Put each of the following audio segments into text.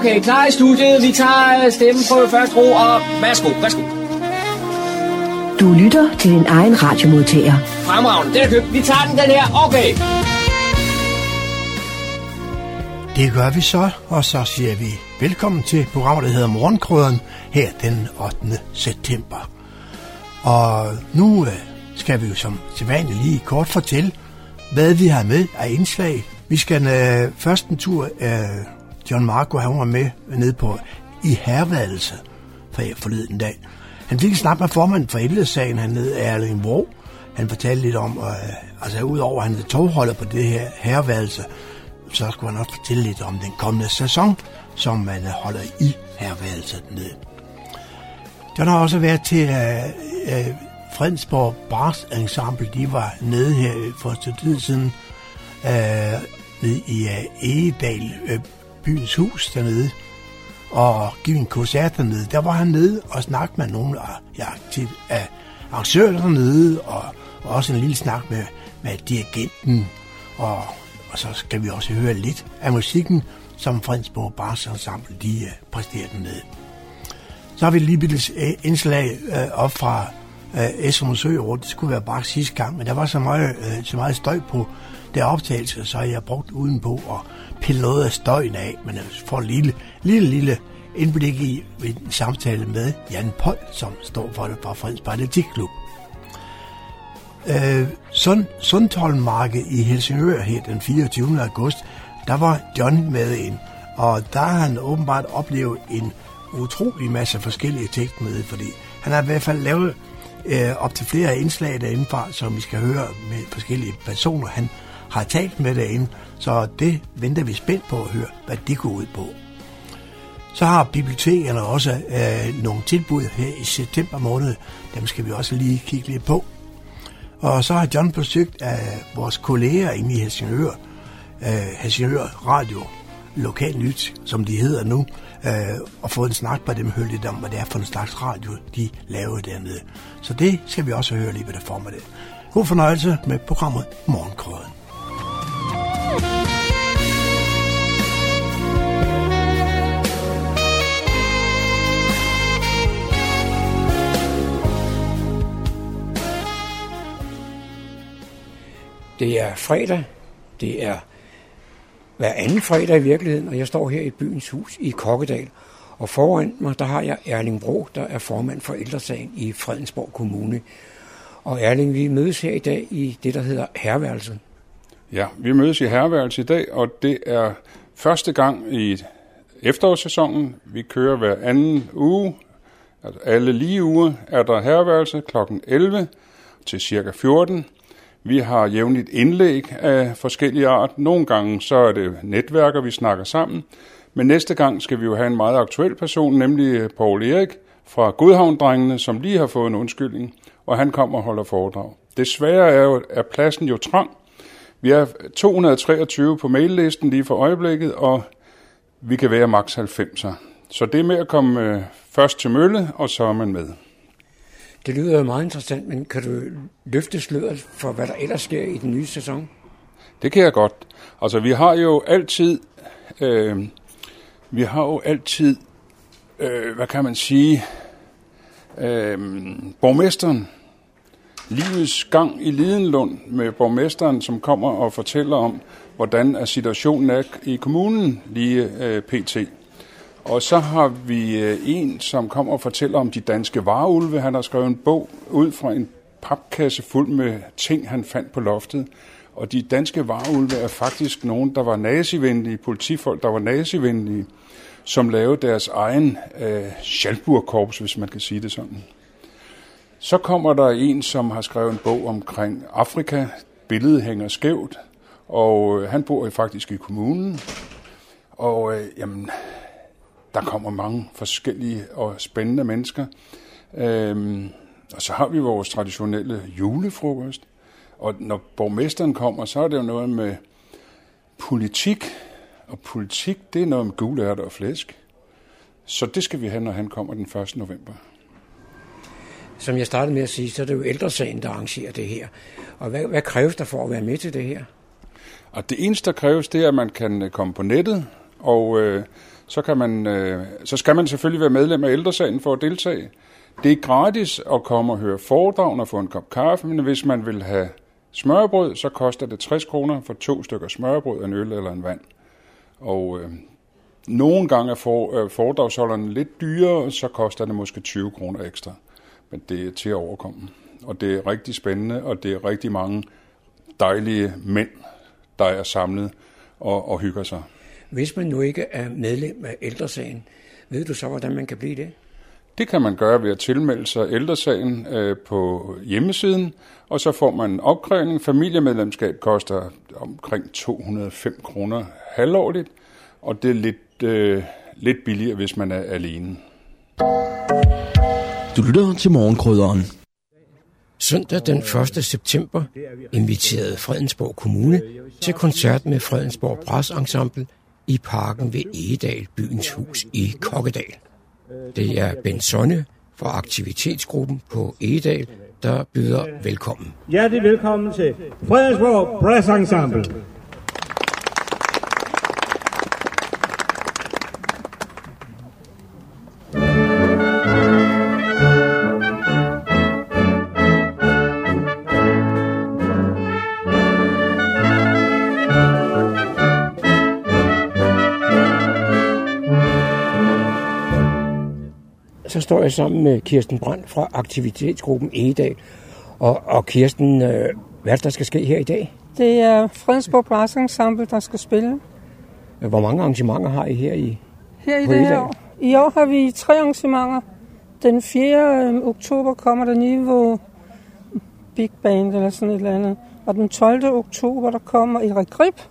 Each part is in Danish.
Okay, klar i studiet. Vi tager øh, stemmen på første ro, og værsgo, værsgo. Du lytter til din egen radiomodtager. Fremragende, den er købt. Vi tager den, den her. Okay. Det gør vi så, og så siger vi velkommen til programmet, der hedder Morgenkrøden, her den 8. september. Og nu øh, skal vi jo som sædvanligt lige kort fortælle, hvad vi har med af indslag. Vi skal øh, først en tur, øh, John Marco, han var med nede på i herværelse for forleden dag. Han fik en snak med formanden for ældresagen, han hed Erling Vrå. Han fortalte lidt om, øh, altså udover at han er togholder på det her herværelse, så skulle han også fortælle lidt om den kommende sæson, som man øh, holder i herværelset nede. John har også været til øh, øh, Fredensborg Bars Ensemble. De var nede her for et tid siden, øh, nede i øh, Egedal, øh, byens hus dernede, og give en koncert dernede. Der var han nede og snakkede med nogle af, ja, til, af arrangører dernede, og, og også en lille snak med, med dirigenten, og, og så skal vi også høre lidt af musikken, som Fredensborg Bars Ensemble de uh, præsterer dernede. Så har vi lige et øh, indslag uh, op fra uh, Esrum Sø Det skulle være bare sidste gang, men der var så meget, uh, så meget støj på der optagelse, så jeg brugt udenpå og pille noget af støjen af, men jeg får en lille, lille, lille indblik i en samtale med Jan Pold, som står for det fra Frens Atletikklub. Øh, Sund, Sundholmmarked i Helsingør her den 24. august, der var John med ind, og der har han åbenbart oplevet en utrolig masse forskellige ting med, fordi han har i hvert fald lavet øh, op til flere indslag derindefra, som vi skal høre med forskellige personer, han har talt med derinde, så det venter vi spændt på at høre, hvad det går ud på. Så har bibliotekerne også øh, nogle tilbud her i september måned. Dem skal vi også lige kigge lidt på. Og så har John besøgt af øh, vores kolleger inde i Helsingør, øh, Helsingør Radio, Lokal Nyt, som de hedder nu, øh, og fået en snak på dem, høre lidt om, hvad det er for en slags radio, de laver dernede. Så det skal vi også høre lige ved det formiddag. God fornøjelse med programmet Morgenkrøden. Det er fredag. Det er hver anden fredag i virkeligheden, og jeg står her i byens hus i Kokkedal. Og foran mig, der har jeg Erling Bro, der er formand for ældresagen i Fredensborg Kommune. Og Erling, vi mødes her i dag i det, der hedder herværelset. Ja, vi mødes i herværelset i dag, og det er første gang i efterårssæsonen. Vi kører hver anden uge, altså alle lige uger, er der herværelse kl. 11 til cirka 14. Vi har jævnligt indlæg af forskellige art. Nogle gange så er det netværker, vi snakker sammen. Men næste gang skal vi jo have en meget aktuel person, nemlig Paul Erik fra Godhavndrengene, som lige har fået en undskyldning, og han kommer og holder foredrag. Desværre er, jo, er pladsen jo trang. Vi er 223 på maillisten lige for øjeblikket, og vi kan være maks 90'er. Så det er med at komme øh, først til mølle, og så er man med. Det lyder jo meget interessant, men kan du løfte sløret for, hvad der ellers sker i den nye sæson? Det kan jeg godt. Altså, vi har jo altid, øh, vi har jo altid, øh, hvad kan man sige, øh, borgmesteren, livets gang i Lidenlund med borgmesteren, som kommer og fortæller om, hvordan situationen er i kommunen lige øh, pt. Og så har vi øh, en, som kommer og fortæller om de danske vareulve. Han har skrevet en bog ud fra en papkasse fuld med ting, han fandt på loftet. Og de danske vareulve er faktisk nogen, der var nazivenlige, politifolk, der var nazivenlige, som lavede deres egen øh, Schalburg-korps, hvis man kan sige det sådan. Så kommer der en, som har skrevet en bog omkring Afrika. Billedet hænger skævt, og øh, han bor faktisk i kommunen. Og øh, jamen, der kommer mange forskellige og spændende mennesker. Øhm, og så har vi vores traditionelle julefrokost. Og når borgmesteren kommer, så er det jo noget med politik. Og politik, det er noget med gule ærter og flæsk. Så det skal vi have, når han kommer den 1. november. Som jeg startede med at sige, så er det jo ældresagen, der arrangerer det her. Og hvad, hvad kræves der for at være med til det her? Og det eneste, der kræves, det er, at man kan komme på nettet Og øh, så, kan man, øh, så skal man selvfølgelig være medlem af ældresagen for at deltage. Det er gratis at komme og høre foredrag og få en kop kaffe, men hvis man vil have smørbrød, så koster det 60 kroner for to stykker smørbrød, en øl eller en vand. Og øh, nogle gange er for, øh, foredragsholderne lidt dyrere, så koster det måske 20 kroner ekstra. Men det er til at overkomme. Og det er rigtig spændende, og det er rigtig mange dejlige mænd, der er samlet og, og hygger sig. Hvis man nu ikke er medlem af ældresagen, ved du så, hvordan man kan blive det? Det kan man gøre ved at tilmelde sig ældresagen øh, på hjemmesiden, og så får man en opkrævning. Familiemedlemskab koster omkring 205 kroner halvårligt, og det er lidt, øh, lidt billigere, hvis man er alene. Du lytter til morgenkrydderen. Søndag den 1. september inviterede Fredensborg Kommune til koncert med Fredensborg Brass Ensemble i parken ved Egedal, byens hus i Kokkedal. Det er Ben Sonne fra aktivitetsgruppen på Egedal, der byder velkommen. Hjertelig velkommen til Fredensborg Brass Ensemble. Står jeg sammen med Kirsten Brandt fra aktivitetsgruppen Egedal. Og, og Kirsten, øh, hvad er det, der skal ske her i dag? Det er Fredensborg Ensemble, der skal spille. Hvor mange arrangementer har I her i Her i det her år. I år har vi tre arrangementer. Den 4. oktober kommer der Niveau Big Band eller sådan et eller andet. Og den 12. oktober, der kommer Erik Grip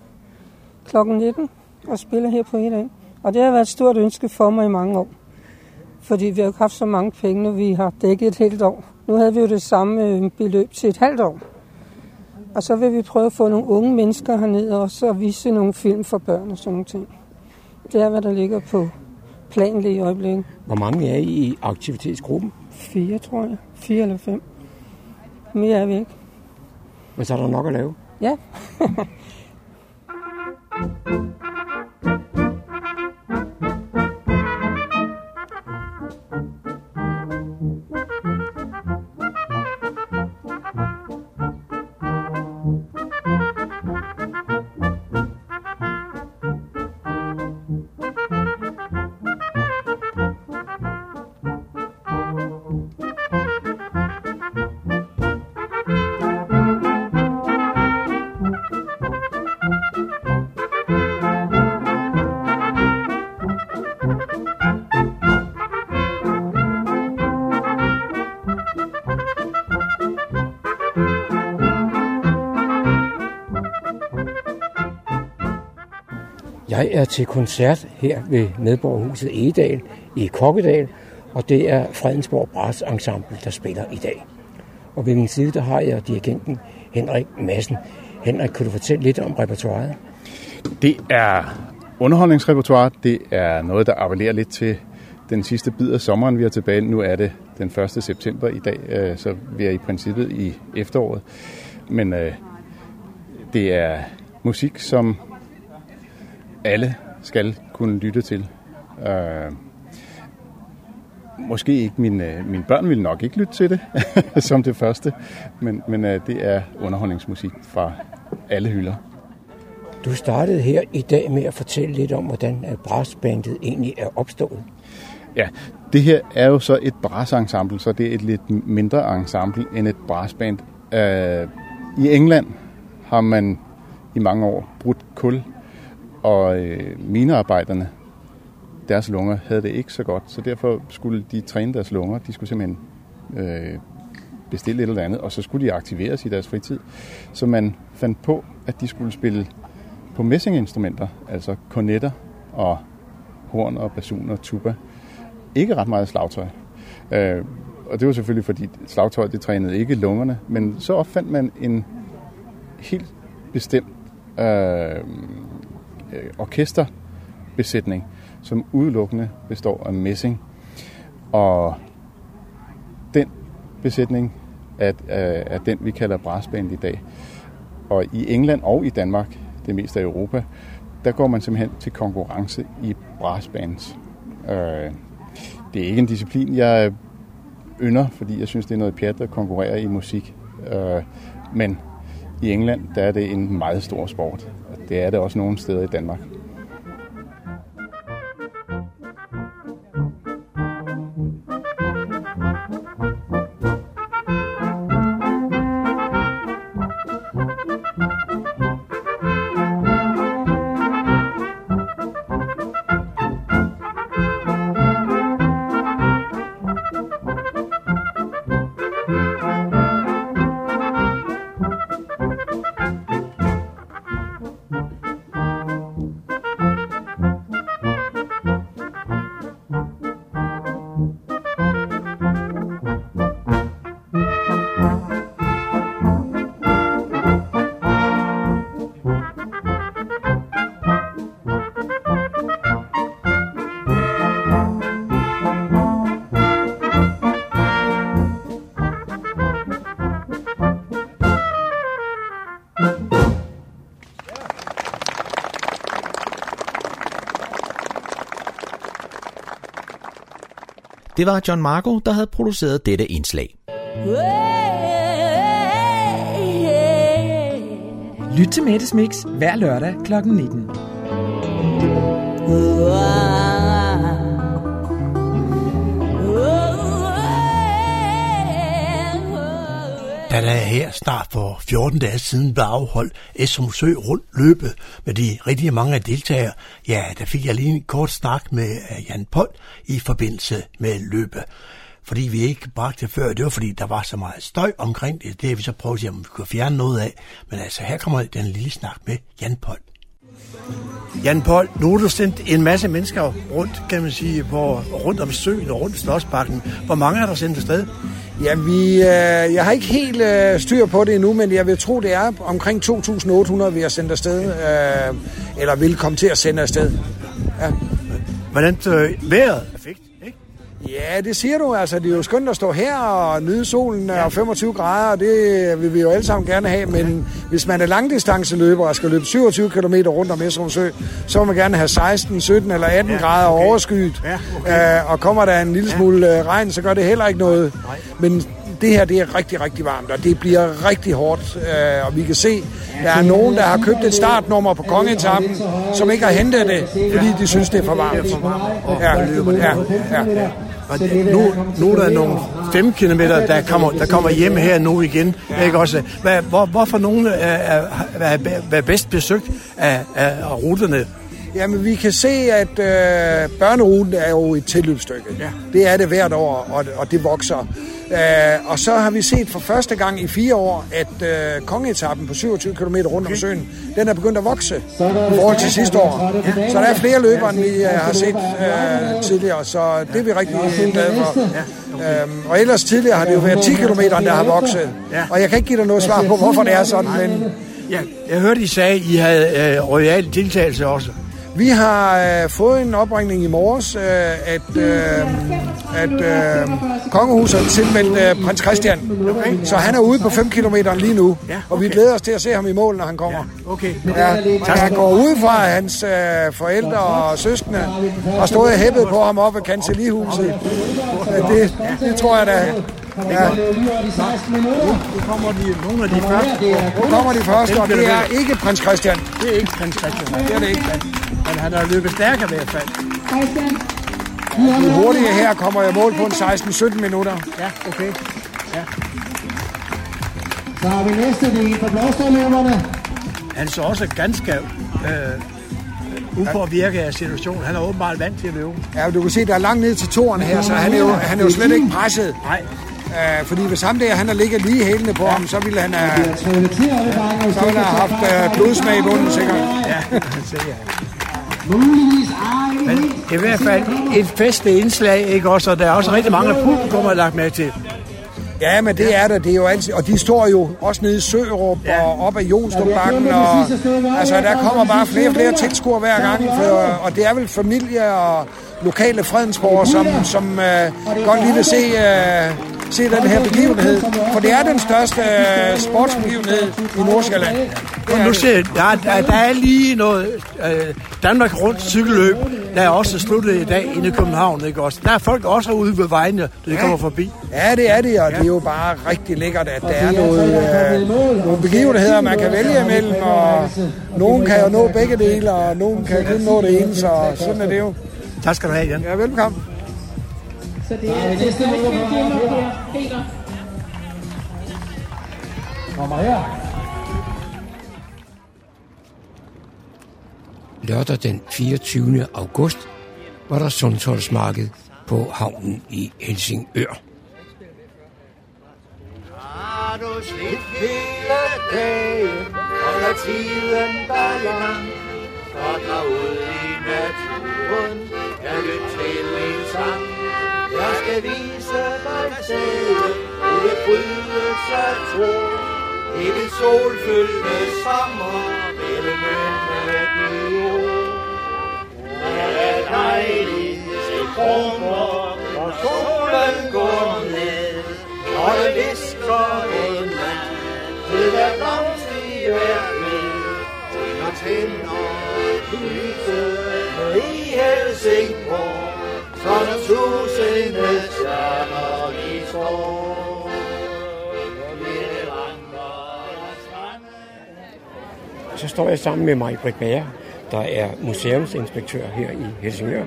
kl. 19 og spiller her på Egedal. Og det har været et stort ønske for mig i mange år. Fordi vi har jo haft så mange penge, når vi har dækket et helt år. Nu havde vi jo det samme øh, beløb til et halvt år. Og så vil vi prøve at få nogle unge mennesker herned også og vise nogle film for børn og sådan nogle ting. Det er, hvad der ligger på planen lige i øjeblikket. Hvor mange er I i aktivitetsgruppen? Fire, tror jeg. Fire eller fem. Mere er vi ikke. Men så er der nok at lave. Ja. Jeg er til koncert her ved Medborgerhuset Egedal i Kokkedal, og det er Fredensborg Brass Ensemble, der spiller i dag. Og ved min side, der har jeg dirigenten Henrik Madsen. Henrik, kan du fortælle lidt om repertoiret? Det er underholdningsrepertoire. Det er noget, der appellerer lidt til den sidste bid af sommeren, vi er tilbage. Nu er det den 1. september i dag, øh, så vi er i princippet i efteråret. Men øh, det er musik, som alle skal kunne lytte til. Øh, måske ikke mine, mine børn vil nok ikke lytte til det som det første, men, men øh, det er underholdningsmusik fra alle hylder. Du startede her i dag med at fortælle lidt om, hvordan øh, brassbandet egentlig er opstået. Ja, det her er jo så et brassensemble, så det er et lidt mindre ensemble end et brassband. Øh, I England har man i mange år brudt kul, og øh, minearbejderne, deres lunger havde det ikke så godt, så derfor skulle de træne deres lunger. De skulle simpelthen øh, bestille et eller andet, og så skulle de aktiveres i deres fritid. Så man fandt på, at de skulle spille på messinginstrumenter, altså kornetter og horn og basun og tuba. Ikke ret meget slagtøj. Øh, og det var selvfølgelig, fordi slagtøj det trænede ikke lungerne, men så opfandt man en helt bestemt øh, Øh, orkesterbesætning, som udelukkende består af messing. Og den besætning er, er, er den, vi kalder brassband i dag. Og i England og i Danmark, det meste af Europa, der går man simpelthen til konkurrence i brassbands. Øh, det er ikke en disciplin, jeg ynder, fordi jeg synes, det er noget pjat at konkurrere i musik. Øh, men i England, der er det en meget stor sport. Det er det også nogle steder i Danmark. Det var John Marco, der havde produceret dette indslag. Lyt til Mettes Mix hver lørdag kl. 19. der der her snart for 14 dage siden blev afholdt Esrum rundt løbet med de rigtig mange deltagere, ja, der fik jeg lige en kort snak med øh, Jan Pold i forbindelse med løbet. Fordi vi ikke bragte det før, det var fordi, der var så meget støj omkring det. Det har vi så prøvet at se, om vi kunne fjerne noget af. Men altså, her kommer den lille snak med Jan Pold. Jan Pold, nu har du sendt en masse mennesker rundt, kan man sige, på, rundt om søen og rundt Slottsbakken. Hvor mange har der sendt afsted? Ja, vi, øh, jeg har ikke helt øh, styr på det endnu, men jeg vil tro, det er omkring 2.800, vi har sendt afsted, øh, eller vil komme til at sende afsted. Ja. Hvordan øh, vejret? Perfekt. Ja, det siger du. Altså, det er jo skønt at stå her og nyde solen og 25 grader, og det vil vi jo alle sammen gerne have, men ja. hvis man er langdistanceløber og skal løbe 27 km rundt om Esrum Sø, så må man gerne have 16, 17 eller 18 ja, grader okay. overskyet. Ja, okay. øh, og kommer der en lille smule ja. regn, så gør det heller ikke noget. Men det her, det er rigtig, rigtig varmt, og det bliver rigtig hårdt. Øh, og vi kan se, der er nogen, der har købt et startnummer på kongetappen, som ikke har hentet det, fordi de synes, det er for varmt. Ja, ja, ja. Og nu, nu er der nogle 5 km, der kommer, der kommer hjem her nu igen. Ja. Ikke også? Hvad, hvor, hvorfor nogle er, er, er, er bedst besøgt af, af, af ruterne? Jamen, vi kan se, at øh, børneruten er jo et tilløbsstykke. Ja. Det er det hvert år, og, og det vokser. Uh, og så har vi set for første gang i fire år, at uh, kongeetappen på 27 km rundt om søen, den er begyndt at vokse i forhold til sidste år. Ja. Så der er flere løbere, end vi uh, har set uh, tidligere, så det er vi rigtig glade for. Ja. Um, og ellers tidligere har det jo været 10 km, der har vokset. Og jeg kan ikke give dig noget svar på, hvorfor det er sådan, men... Ja, jeg hørte, I sagde, at I havde uh, royal deltagelse også. Vi har øh, fået en opringning i morges, øh, at, øh, at øh, kongehuset har tilmeldt øh, prins Christian. Okay. Så han er ude på 5 km lige nu, ja, okay. og vi glæder os til at se ham i mål, når han kommer. Ja, okay. Ja, jeg går ud fra, at hans øh, forældre og søskende har stået og hæppet på ham op ved kancellihuset. Det, det tror jeg da. Ja. Nu kommer de, nogle af de første. Nu kommer de første, og det er ikke prins Christian. Det er ikke prins Christian. Det er det ikke. Men han har løbet stærkere i hvert fald. De hurtige her kommer jeg mål på en 16-17 minutter. Ja, okay. Ja. Så har vi næste, det er for blåstårløberne. Han så også ganske øh, upåvirket af situationen. Han er åbenbart vant til at løbe. Ja, du kan se, der er langt ned til toren her, så han er jo, han er jo slet ikke presset. Nej. Uh, fordi hvis ham der, han har ligget lige hælende på ja. ham, så ville han have, så ville han have haft uh, blodsmag i bunden, sikkert. Ja, sikkert. Men i hvert fald et festligt indslag, ikke også? Og der er også rigtig mange publikum, har lagt med til. Ja, men det er der. Det er jo altid, og de står jo også nede i Sørup ja. og op ad Jonstrupbakken. Og, altså, der kommer bare flere og flere tilskuere hver gang. For, og det er vel familie og lokale fredensborgere, som, som uh, godt lige vil se uh, se den her begivenhed, for det er den største øh, sportsbegivenhed i Nordsjælland. Og nu ser jeg, der, der, der er lige noget øh, Danmark rundt cykelløb, der er også sluttet i dag inde i København, ikke også? Der er folk også ude ved vejene, når de kommer forbi. Ja, det er det, og det er jo bare rigtig lækkert, at der er noget, øh, nogle begivenheder, man kan vælge imellem, og nogen kan jo nå begge dele, og nogen kan kun nå det ene, så sådan er det jo. Tak skal du have, Jan. Ja, velkommen. Så det er næste løber, Peter. Kommer her. Lørdag den 24. august var der Sundsholdsmarked på havnen i Helsingør. Har du slidt hele dagen, og lad tiden dig lang, så drag ud i naturen, jeg lyt til min sang. Jeg vise dig stedet, hvor det brydes af tro. I den solfyldte sommer, vil det mønne bio. Det er dejligt, se krummer, når solen går ned. Og det visker en mand til hver blomst i hver med. Og tænder lyset i Helsingborg, som tusinde stjerner i skov. Og. Så står jeg sammen med mig, Britt Bager, der er museumsinspektør her i Helsingør,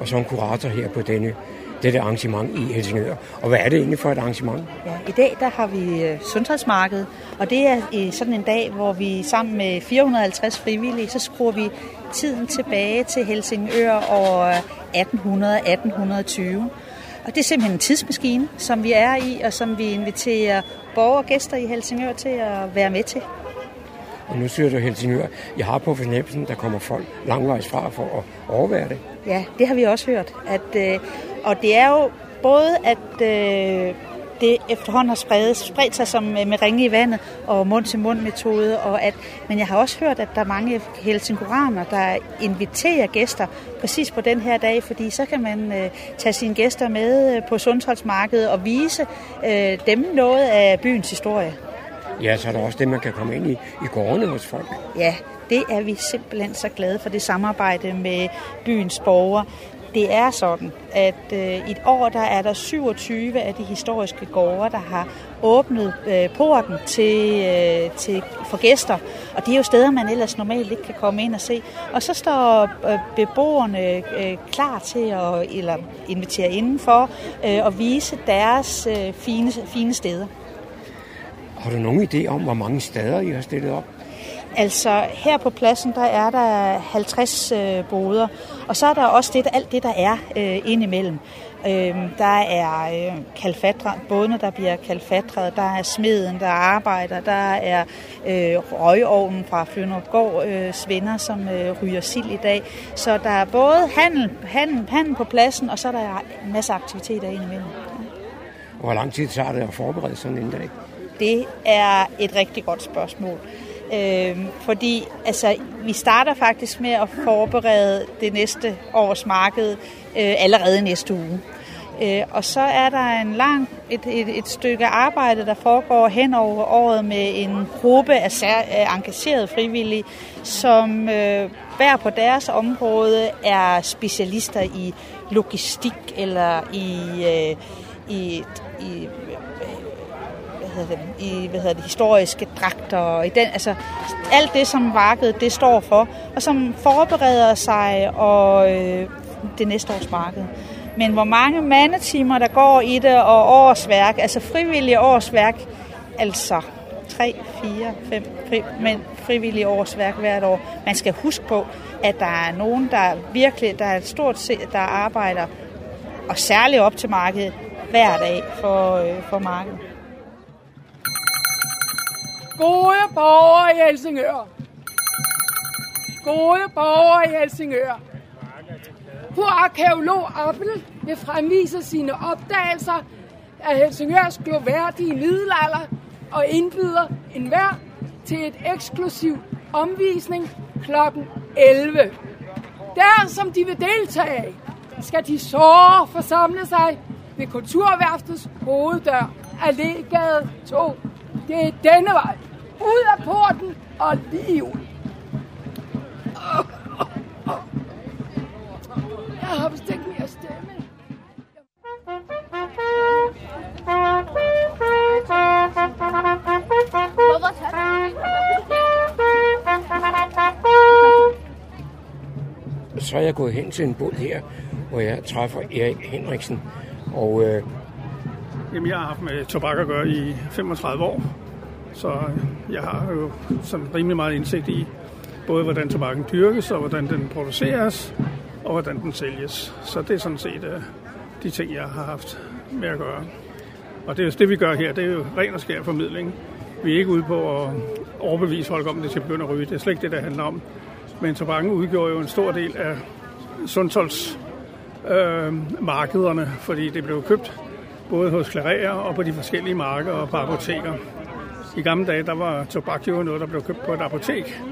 og som kurator her på denne, dette arrangement i Helsingør. Og hvad er det egentlig for et arrangement? Ja, I dag der har vi øh, Sundhedsmarked, og det er øh, sådan en dag, hvor vi sammen med 450 frivillige, så skruer vi tiden tilbage til Helsingør år 1800-1820. Og det er simpelthen en tidsmaskine, som vi er i, og som vi inviterer borgere og gæster i Helsingør til at være med til. Og nu siger du Helsingør. Jeg har på fornemmelsen, der kommer folk langvejs fra for at overvære det. Ja, det har vi også hørt. At, øh, og det er jo både, at øh, det efterhånden har spredt, spredt sig som øh, med ringe i vandet og mund-til-mund-metode, og at, men jeg har også hørt, at der er mange helsinguraner, der inviterer gæster præcis på den her dag, fordi så kan man øh, tage sine gæster med øh, på Sundsholdsmarkedet og vise øh, dem noget af byens historie. Ja, så er der også det, man kan komme ind i, i gårdene hos folk. Ja, det er vi simpelthen så glade for, det samarbejde med byens borgere. Det er sådan, at øh, i et år der er der 27 af de historiske gårde, der har åbnet øh, porten til, øh, til, for gæster. Og det er jo steder, man ellers normalt ikke kan komme ind og se. Og så står øh, beboerne øh, klar til at eller invitere indenfor øh, og vise deres øh, fine, fine steder. Har du nogen idé om, hvor mange steder I har stillet op? Altså her på pladsen, der er der 50 øh, boder, og så er der også det, alt det, der er øh, indimellem. Øh, der er øh, kalfatre, bådene, der bliver kalfatret, der er smeden, der arbejder, der er øh, røgovnen fra Flyndergård øh, Svender, som øh, ryger sild i dag. Så der er både handel, handel, handel på pladsen, og så er der en masse aktiviteter indimellem. Hvor lang tid tager det at forberede sådan en dag? Det er et rigtig godt spørgsmål. Øh, fordi altså, vi starter faktisk med at forberede det næste års marked øh, allerede næste uge. Øh, og så er der en lang, et, et, et stykke arbejde, der foregår hen over året med en gruppe af sær, øh, engagerede frivillige, som øh, hver på deres område er specialister i logistik eller i, øh, i, i hedder det, i hvad hedder det, historiske dragter og i den, altså alt det, som markedet det står for, og som forbereder sig og øh, det næste års marked. Men hvor mange mandetimer, der går i det, og årsværk, altså frivillige årsværk, altså 3, 4, 5 fri, men frivillige årsværk hvert år. Man skal huske på, at der er nogen, der virkelig, der er et stort set, der arbejder, og særligt op til markedet, hver dag for, øh, for markedet. Gode borgere i Helsingør. Gode borgere i Helsingør. På arkeolog Appel vil fremvise sine opdagelser af Helsingørs gloværdige middelalder og indbyder enhver til et eksklusiv omvisning kl. 11. Der, som de vil deltage, skal de såre forsamle sig ved Kulturværftets hoveddør, Allégade 2. Det er denne vej. Ud af porten og lige ud. Jeg har vist ikke mere stemme. Så er jeg gået hen til en båd her, hvor jeg træffer Erik Henriksen. Og øh, Jamen, jeg har haft med tobak at gøre i 35 år, så jeg har jo sådan rimelig meget indsigt i både hvordan tobakken dyrkes, og hvordan den produceres, og hvordan den sælges. Så det er sådan set uh, de ting, jeg har haft med at gøre. Og det er jo det, vi gør her. Det er jo ren og skær formidling. Vi er ikke ude på at overbevise folk om, at de skal begynde at ryge. Det er slet ikke det, det handler om. Men tobakken udgjorde jo en stor del af Sundtols øh, markederne, fordi det blev købt både hos klarerer og på de forskellige markeder og på apoteker. I gamle dage, der var tobak jo noget, der blev købt på et apotek,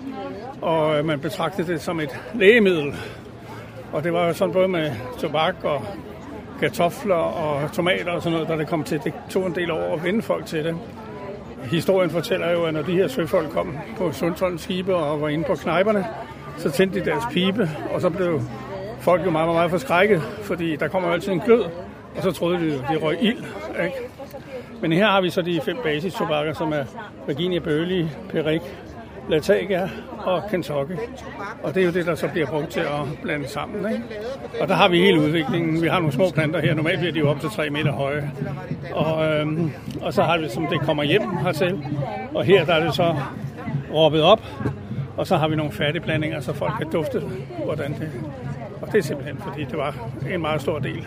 og øh, man betragtede det som et lægemiddel. Og det var jo sådan både med tobak og kartofler og tomater og sådan noget, da det kom til. Det tog en del år at vende folk til det. Historien fortæller jo, at når de her søfolk kom på Sundholms skibe og var inde på knejperne, så tændte de deres pibe, og så blev folk jo meget, meget, meget forskrækket, fordi der kommer jo altid en glød, og så troede de, at det røg ild. Ikke? Men her har vi så de fem basistobakker, som er Virginia Burley, Perik, Latagia og Kentucky. Og det er jo det, der så bliver brugt til at blande sammen. Ikke? Og der har vi hele udviklingen. Vi har nogle små planter her. Normalt bliver de jo op til 3 meter høje. Og, øhm, og så har vi, som det kommer hjem hertil. Og her der er det så råbet op. Og så har vi nogle færdigblandinger, så folk kan dufte, hvordan det Og det er simpelthen, fordi det var en meget stor del.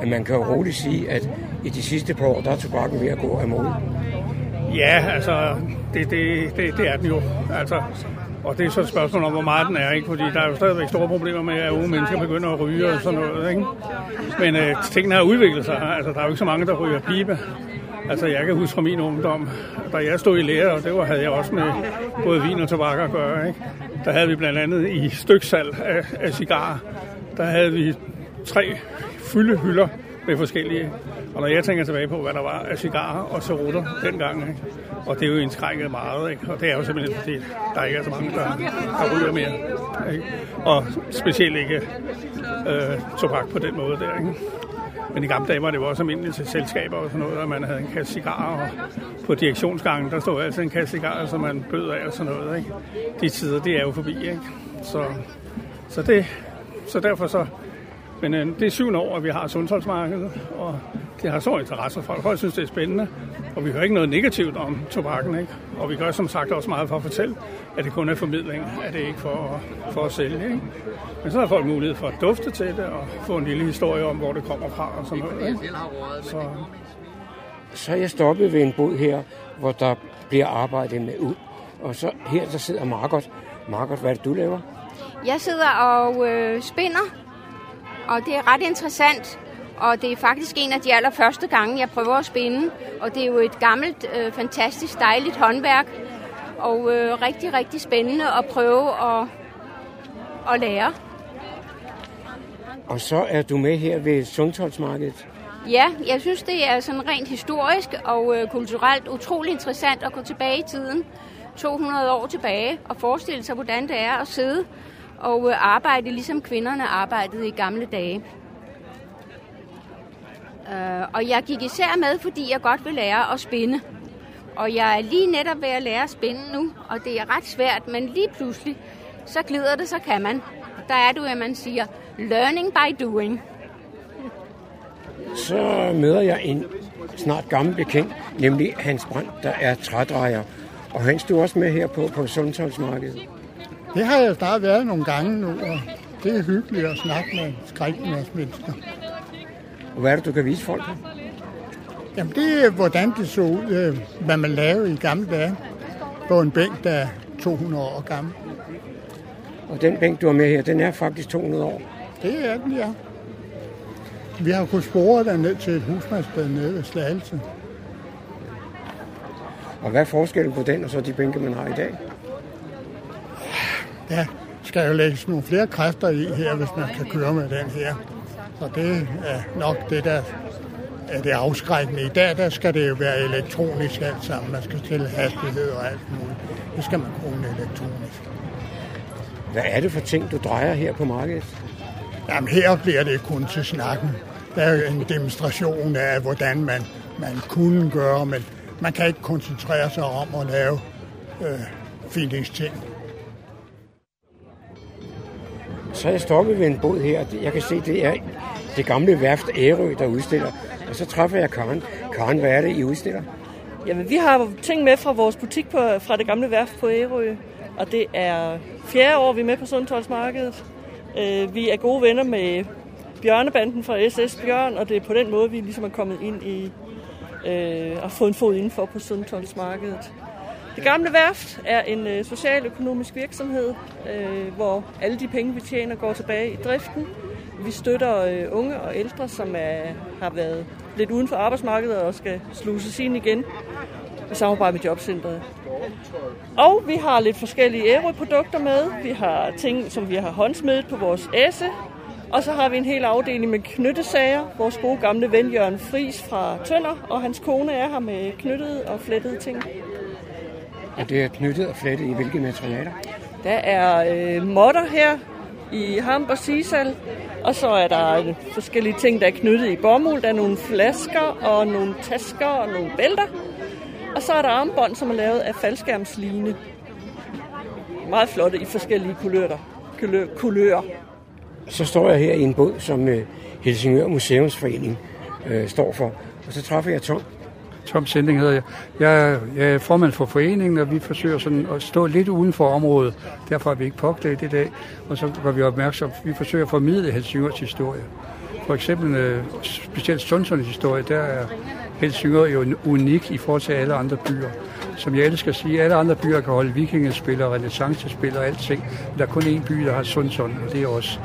Men man kan jo roligt sige, at i de sidste par år, der er tobakken ved at gå amok. Ja, altså, det, det, det, det er den jo. Altså, og det er så et spørgsmål om, hvor meget den er, ikke? fordi der er jo stadigvæk store problemer med, at unge mennesker begynder at ryge og sådan noget. Ikke? Men øh, tingene har udviklet sig. Altså, der er jo ikke så mange, der ryger pibe. Altså, jeg kan huske fra min ungdom, da jeg stod i lære, og det var, havde jeg også med både vin og tobak at gøre. Ikke? Der havde vi blandt andet i styksalg af, af cigarer, der havde vi tre fylde hylder med forskellige. Og når jeg tænker tilbage på, hvad der var af cigarer og cerutter dengang, ikke? og det er jo indskrænket meget, ikke? og det er jo simpelthen fordi, der ikke er så mange, der, der ryger mere. Ikke? Og specielt ikke øh, tobak på den måde der. Ikke? Men i gamle dage var det jo også almindeligt til selskaber og sådan noget, at man havde en kasse cigarer, og på direktionsgangen, der stod altid en kasse cigarer, som man bød af og sådan noget. Ikke? De tider, det er jo forbi, ikke? Så, så, det, så derfor så men øh, det er syvende år, at vi har sundhedsmarkedet, og det har stor interesse for folk. Folk synes, det er spændende, og vi hører ikke noget negativt om tobakken. Ikke? Og vi gør som sagt også meget for at fortælle, at det kun er formidling, at det ikke for, for at sælge. Ikke? Men så har folk mulighed for at dufte til det, og få en lille historie om, hvor det kommer fra og sådan noget. Ikke? Så, Så er jeg stoppet ved en båd her, hvor der bliver arbejdet med ud. Og så her, der sidder Margot. Margot, hvad er det, du laver? Jeg sidder og øh, spinder, og det er ret interessant. Og det er faktisk en af de allerførste gange, jeg prøver at spinde. Og det er jo et gammelt, øh, fantastisk dejligt håndværk. Og øh, rigtig, rigtig spændende at prøve at, at lære. Og så er du med her ved Sundholdsmarkedet. Ja, jeg synes, det er sådan rent historisk og øh, kulturelt utrolig interessant at gå tilbage i tiden. 200 år tilbage og forestille sig, hvordan det er at sidde og øh, arbejde, ligesom kvinderne arbejdede i gamle dage. Øh, og jeg gik især med, fordi jeg godt vil lære at spinde. Og jeg er lige netop ved at lære at spinde nu, og det er ret svært, men lige pludselig, så glider det, så kan man. Der er du, at man siger, learning by doing. Så møder jeg en snart gammel bekendt, nemlig Hans Brandt, der er trædrejer. Og han stod også med her på, på Sundhavnsmarkedet. Det har jeg snart været nogle gange nu, og det er hyggeligt at snakke med skrækkende mennesker. Og hvad er det, du kan vise folk? Jamen, det er, hvordan det så ud, øh, hvad man lavede i gamle dage på en bænk, der er 200 år gammel. Og den bænk, du har med her, den er faktisk 200 år. Det er den, ja. Vi har kunnet spore den ned til et husmandssted nede ved Slagelse. Og hvad er forskellen på den og så de bænke, man har i dag? Der skal jo lægges nogle flere kræfter i her, hvis man kan køre med den her. Så det er nok det, der er det afskrækkende. I dag der skal det jo være elektronisk alt sammen. Man skal stille hastighed og alt muligt. Det skal man kunne elektronisk. Hvad er det for ting, du drejer her på markedet? Jamen her bliver det kun til snakken. Der er en demonstration af, hvordan man, man kunne gøre, men man kan ikke koncentrere sig om at lave øh, feelingsting. Så er jeg stoppet ved en båd her. Jeg kan se, det er det gamle værft Ærø, der udstiller. Og så træffer jeg Karen. Karen, hvad er det, I udstiller? Jamen, vi har ting med fra vores butik på, fra det gamle værft på Ærø. Og det er fjerde år, vi er med på Sundtolsmarkedet. Øh, vi er gode venner med Bjørnebanden fra SS Bjørn, og det er på den måde, vi ligesom er kommet ind i øh, og fået en fod indenfor på Sundtolsmarkedet. Det gamle værft er en øh, socialøkonomisk virksomhed, øh, hvor alle de penge, vi tjener, går tilbage i driften. Vi støtter øh, unge og ældre, som er, har været lidt uden for arbejdsmarkedet og skal sluses ind igen i samarbejde med Jobcentret. Og vi har lidt forskellige ærøprodukter med. Vi har ting, som vi har håndsmedet på vores æse. Og så har vi en hel afdeling med knyttesager. Vores gode gamle ven Jørgen Fris fra Tønder, og hans kone er her med knyttede og flettede ting. Og det er knyttet og flettet i hvilke materialer? Der er øh, modder her i hamp og sisal, og så er der øh, forskellige ting, der er knyttet i bomuld. Der er nogle flasker og nogle tasker og nogle bælter. Og så er der armbånd, som er lavet af faldskærmsline. Meget flotte i forskellige kulører. kulør, kulører. Så står jeg her i en båd, som øh, Helsingør Museumsforening øh, står for. Og så træffer jeg Tom. Tom Sending hedder jeg. jeg. Jeg er formand for foreningen, og vi forsøger sådan at stå lidt uden for området. Derfor er vi ikke påklædt i dag. Og så var vi opmærksom. Vi forsøger at formidle Helsingørs historie. For eksempel øh, specielt Sundsunds historie, der er Helsingør jo unik i forhold til alle andre byer. Som jeg elsker at sige, alle andre byer kan holde vikingespil og renaissancespil og alting. Men der er kun én by, der har Sundsund, og det er os.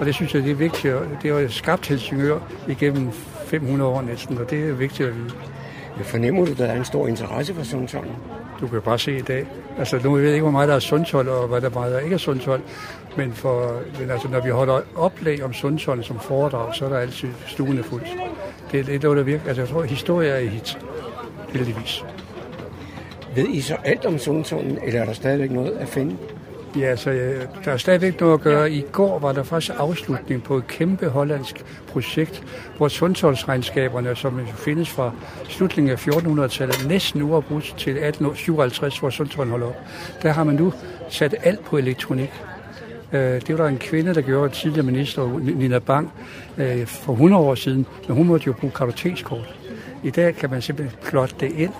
Og det synes jeg, det er vigtigt. Det har skabt Helsingør igennem 500 år næsten, og det er vigtigt at vide. Jeg fornemmer du, der er en stor interesse for Sundsholm? Du kan bare se i dag. Altså, nu ved jeg ikke, hvor meget der er Sundshold, og hvad der meget der ikke er Sundshold. Men, for, men altså, når vi holder oplæg om Sundshold som foredrag, så er der altid stuene fuldt. Det, er noget, der virker. Altså, jeg tror, historie er i hit. Heldigvis. Ved I så alt om Sundsholm, eller er der stadigvæk noget at finde? Ja, altså, øh, der er stadigvæk noget at gøre. I går var der faktisk afslutning på et kæmpe hollandsk projekt, hvor sundholdsregnskaberne, som findes fra slutningen af 1400-tallet, næsten uafbrudt til 1857, hvor Sundsholm holder op. Der har man nu sat alt på elektronik. Øh, det var der en kvinde, der gjorde tidligere minister, Nina Bang, øh, for 100 år siden, men hun måtte jo bruge kartotekskort. I dag kan man simpelthen plotte det ind,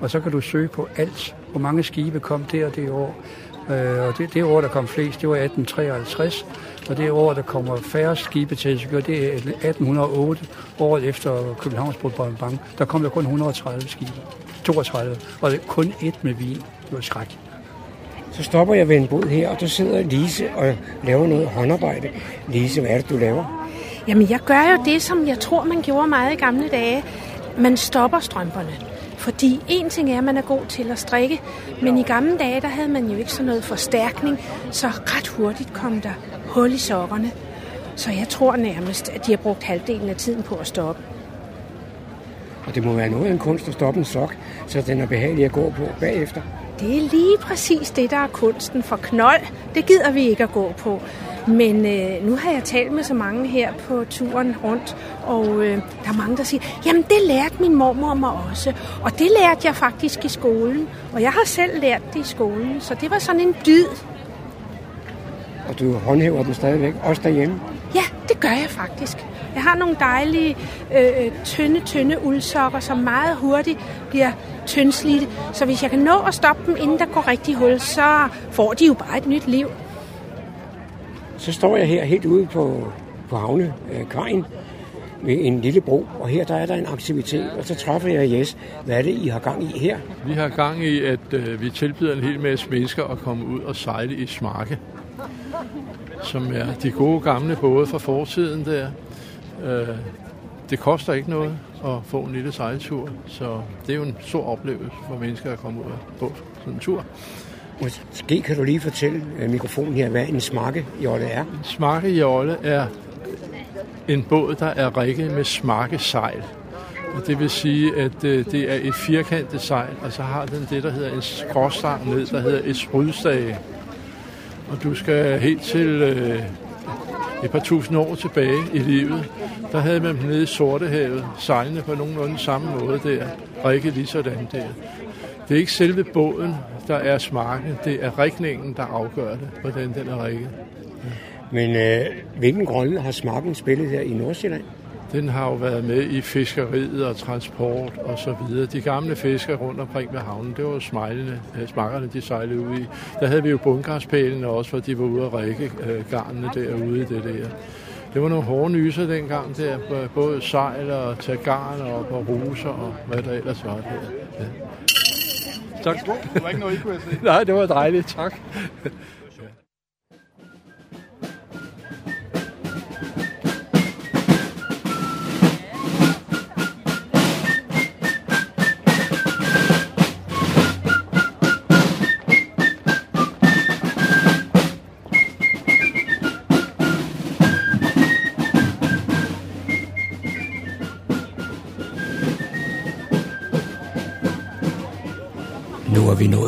og så kan du søge på alt. Hvor mange skibe kom der det år. Og det, det år, der kom flest, det var 1853. Og det år, der kommer færre skibe til Helsingør, det er 1808, året efter Københavns Bank. Der kom der kun 130 skibe. 32. Og det er kun et med vin. Det var skræk. Så stopper jeg ved en båd her, og der sidder Lise og laver noget håndarbejde. Lise, hvad er det, du laver? Jamen, jeg gør jo det, som jeg tror, man gjorde meget i gamle dage. Man stopper strømperne. Fordi en ting er, at man er god til at strikke, men i gamle dage, der havde man jo ikke sådan noget forstærkning, så ret hurtigt kom der hul i sokkerne. Så jeg tror nærmest, at de har brugt halvdelen af tiden på at stoppe. Og det må være noget af en kunst at stoppe en sok, så den er behagelig at gå på bagefter. Det er lige præcis det, der er kunsten for knold. Det gider vi ikke at gå på. Men øh, nu har jeg talt med så mange her på turen rundt, og øh, der er mange, der siger, jamen det lærte min mormor mig også, og det lærte jeg faktisk i skolen, og jeg har selv lært det i skolen, så det var sådan en dyd. Og du håndhæver den stadigvæk, også derhjemme? Ja, det gør jeg faktisk. Jeg har nogle dejlige, øh, tynde, tynde uldsokker, som meget hurtigt bliver tyndslidte. Så hvis jeg kan nå at stoppe dem, inden der går rigtig hul, så får de jo bare et nyt liv. Så står jeg her helt ude på, på havnekajen øh, ved en lille bro, og her der er der en aktivitet, og så træffer jeg Jes. Hvad er det, I har gang i her? Vi har gang i, at øh, vi tilbyder en hel masse mennesker at komme ud og sejle i Smarke, som er de gode gamle både fra fortiden der. Øh, det koster ikke noget at få en lille sejltur, så det er jo en stor oplevelse for mennesker at komme ud på sådan en tur. Måske kan du lige fortælle øh, mikrofonen her, hvad en smarkejolle er? En smarkejolle er en båd, der er rigget med smarkesejl. Og det vil sige, at øh, det er et firkantet sejl, og så har den det, der hedder en skråstang ned, der hedder et sprydstage. Og du skal helt til øh, et par tusind år tilbage i livet. Der havde man dem nede i Sortehavet, sejlende på nogenlunde samme måde der, og ikke lige sådan der. Det er ikke selve båden, der er smarken, det er rikningen, der afgør det, hvordan den er rikket. Men øh, hvilken rolle har smarken spillet her i Nordsjælland? Den har jo været med i fiskeriet og transport og så videre. De gamle fiskere rundt omkring ved havnen, det var smejlene, øh, smakkerne, de sejlede ud i. Der havde vi jo bundgarspælene også, hvor de var ude at række øh, garnene derude i det der. Det var nogle hårde nyser dengang der, både sejl og tage garn og på ruser og hvad der ellers var der. Ja. Tak. Det var ikke noget, I kunne se. Nej, det var dejligt. Tak.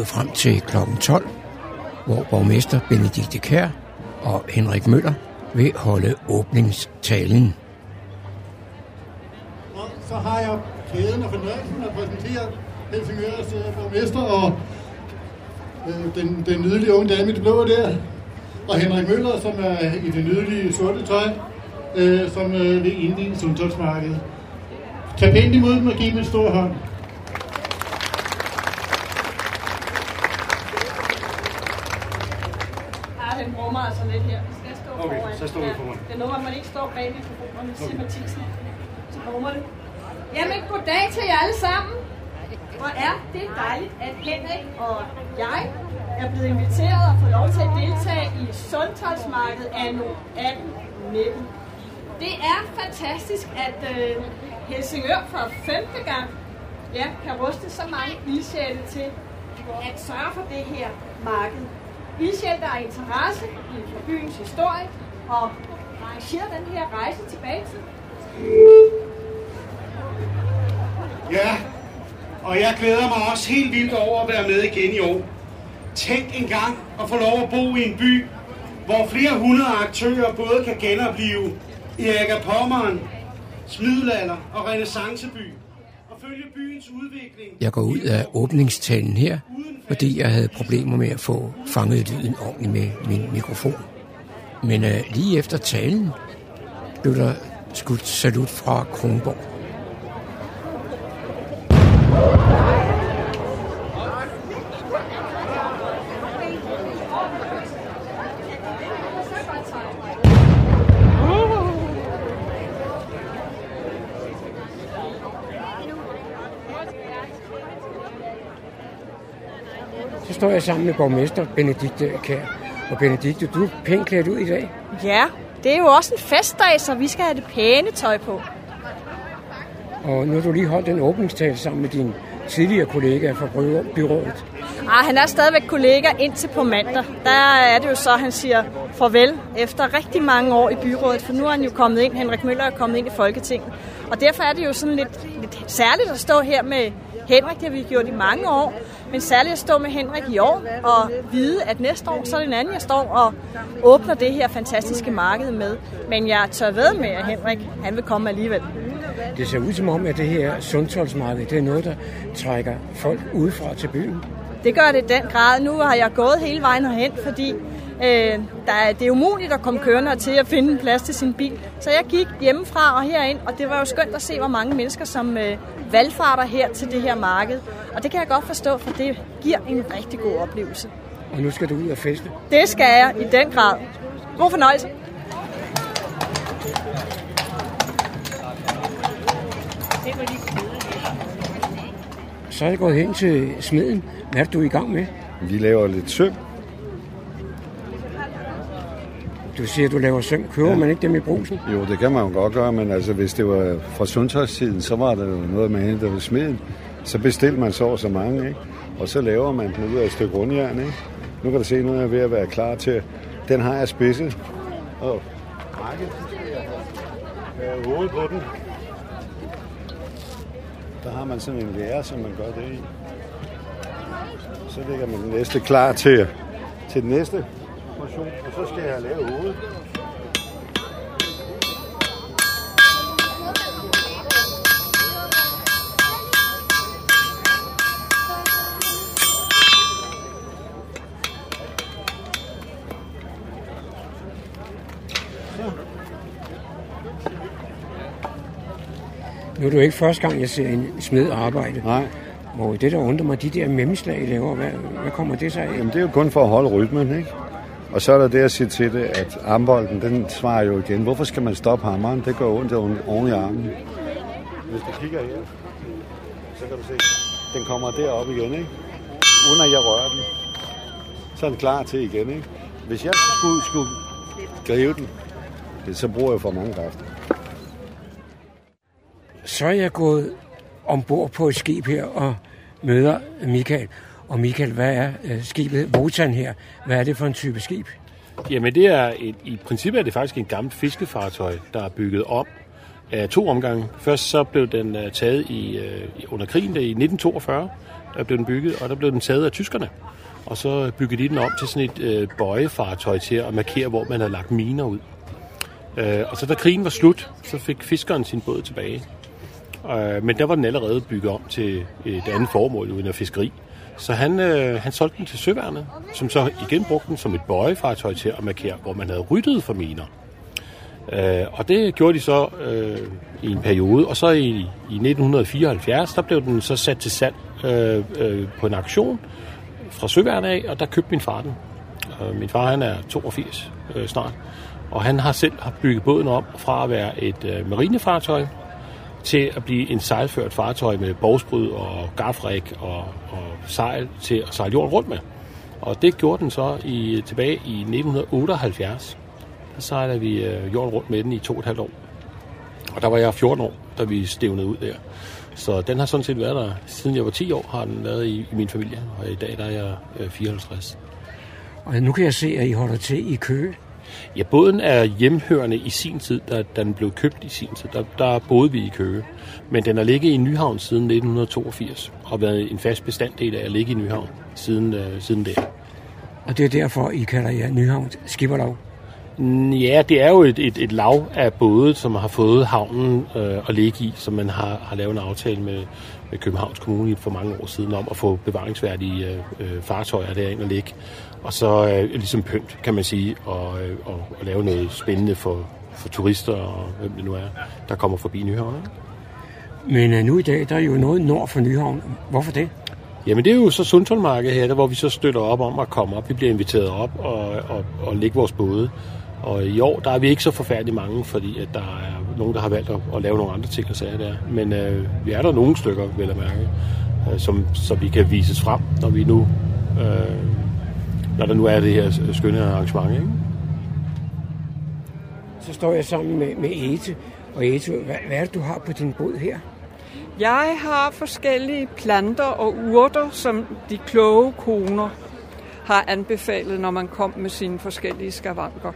Nået frem til kl. 12, hvor borgmester Benedikte Kær og Henrik Møller vil holde åbningstalen. Og så har jeg kæden og fornøjelsen at præsentere Helsingørs øh, borgmester og øh, den, den nydelige unge dame i det blå der, og Henrik Møller, som er i det nydelige sorte tøj, øh, som øh, vil indvide sundhedsmarkedet. Tag pænt imod dem og giv dem en stor hånd. Ja, den brummer altså lidt her. Skal jeg stå Okay, foran? så står vi foran. Det er noget, man ikke står bag mikrofonerne, siger Mathisen. Så brummer det. Jamen, goddag til jer alle sammen. Hvor er det dejligt, at Henrik og jeg er blevet inviteret og får lov til at deltage i Sundtoldsmarkedet anno 1819. Det er fantastisk, at øh, Helsingør for femte gang ja, kan ruste så mange ildsjæle til at sørge for det her marked. Ildsjæle, der er interesse i for byens historie og arrangerer den her rejse tilbage til. Ja, og jeg glæder mig også helt vildt over at være med igen i år. Tænk engang at få lov at bo i en by, hvor flere hundrede aktører både kan genopleve Erik Pommeren, middelalder og renaissanceby, og følge byens udvikling. Jeg går ud af åbningstalen her, fordi jeg havde problemer med at få fanget lyden ordentligt med min mikrofon. Men øh, lige efter talen blev der skudt salut fra Kronborg. Så står jeg sammen med borgmester Benedikte Kær. Og Benedikte, du er pænt klædt ud i dag. Ja, det er jo også en festdag, så vi skal have det pæne tøj på. Og nu har du lige holdt en åbningstale sammen med din tidligere kollega fra byrådet. Ah, han er stadigvæk kollega indtil på mandag. Der er det jo så, han siger farvel efter rigtig mange år i byrådet, for nu er han jo kommet ind, Henrik Møller er kommet ind i Folketinget. Og derfor er det jo sådan lidt, lidt særligt at stå her med Henrik, det har vi gjort i mange år, men særligt at stå med Henrik i år og vide, at næste år, så er det en anden, jeg står og åbner det her fantastiske marked med. Men jeg tør ved med, at Henrik, han vil komme alligevel. Det ser ud som om, at det her sundtoldsmarked, det er noget, der trækker folk udefra til byen. Det gør det i den grad. Nu har jeg gået hele vejen herhen, fordi øh, der er, det er umuligt at komme kørende til at finde en plads til sin bil. Så jeg gik hjemmefra og herind, og det var jo skønt at se, hvor mange mennesker, som øh, valgfarter her til det her marked. Og det kan jeg godt forstå, for det giver en rigtig god oplevelse. Og nu skal du ud og feste. Det skal jeg i den grad. God fornøjelse. Så er jeg gået hen til smeden. Hvad er du i gang med? Vi laver lidt søm. Du siger, at du laver søm. Køber ja. man ikke dem i brusen? Jo, det kan man jo godt gøre, men altså, hvis det var fra sundhedstiden, så var der jo noget, man hentede ved smeden. Så bestilte man så og så mange, ikke? Og så laver man den ud af et stykke rundjern, ikke? Nu kan du se, nu er jeg ved at være klar til. Den har jeg spidset. Og række. Øh, hovedet på den. Der har man sådan en lærer, som man gør det i. Så lægger man den næste klar til, til den næste portion, og så skal jeg lave hovedet. Nu er det jo ikke første gang, jeg ser en smed arbejde. Nej. Og det, der undrer mig, de der memmeslag, I laver, hvad, hvad kommer det så af? Jamen, det er jo kun for at holde rytmen, ikke? Og så er der det at sige til det, at armbolden, den svarer jo igen. Hvorfor skal man stoppe hammeren? Det gør ondt oven i armen. Hvis du kigger her, så kan du se, den kommer derop igen, ikke? Uden at jeg rører den. Så er den klar til igen, ikke? Hvis jeg skulle, skulle gribe den, så bruger jeg for mange kræfter. Så er jeg gået ombord på et skib her og møder Michael. Og Michael, hvad er øh, skibet Votan her? Hvad er det for en type skib? Jamen det er et, i princippet er det faktisk en gammelt fiskefartøj, der er bygget om af to omgange. Først så blev den øh, taget øh, i, under krigen der i 1942, der blev den bygget, og der blev den taget af tyskerne. Og så byggede de den om til sådan et øh, bøjefartøj til at markere, hvor man havde lagt miner ud. Øh, og så da krigen var slut, så fik fiskeren sin båd tilbage. Øh, men der var den allerede bygget om til et andet formål uden af fiskeri. Så han, øh, han solgte den til søværnet, som så igen brugte den som et bøjefartøj til at markere, hvor man havde ryddet for miner. Øh, og det gjorde de så øh, i en periode, og så i, i 1974, der blev den så sat til salg øh, øh, på en aktion fra søværnet af, og der købte min far den. Øh, min far han er 82 øh, snart, og han har selv har bygget båden om fra at være et øh, marinefartøj til at blive en sejlført fartøj med bogsbryd og gafræk og, og sejl til at sejle jorden rundt med. Og det gjorde den så i, tilbage i 1978. Der sejlede vi øh, jorden rundt med den i to og et halvt år. Og der var jeg 14 år, da vi stævnede ud der. Så den har sådan set været der, siden jeg var 10 år, har den været i, i min familie. Og i dag der er jeg øh, 54. Og nu kan jeg se, at I holder til i Køge. Ja, båden er hjemhørende i sin tid, da den blev købt i sin tid. Der, der boede vi i Køge. Men den har ligget i Nyhavn siden 1982, og været en fast bestanddel af at ligge i Nyhavn siden, øh, siden det. Og det er derfor, I kalder jer Nyhavn Skipperlav? Ja, det er jo et, et, et lav af både, som har fået havnen øh, at ligge i, som man har, har lavet en aftale med, med Københavns Kommune for mange år siden om at få bevaringsværdige øh, fartøjer derind og ligge. Og så øh, ligesom pynt, kan man sige, og, øh, og, og lave noget spændende for, for turister og hvem det nu er, der kommer forbi Nyhavn. Ikke? Men øh, nu i dag, der er jo noget nord for Nyhavn. Hvorfor det? Jamen det er jo så Sundtålmarkedet her, der, hvor vi så støtter op om at komme op. Vi bliver inviteret op og, og, og lægge vores både. Og i år, der er vi ikke så forfærdeligt mange, fordi at der er nogen, der har valgt at, at lave nogle andre ting og sager der. Men øh, vi er der nogle stykker, vil jeg mærke, øh, som, så vi kan vises frem, når vi nu, øh, når der nu er det her skønne arrangement. Ikke? Så står jeg sammen med, med Ete. Og Ete, hvad, hvad er det, du har på din båd her? Jeg har forskellige planter og urter, som de kloge koner har anbefalet, når man kom med sine forskellige skavanker.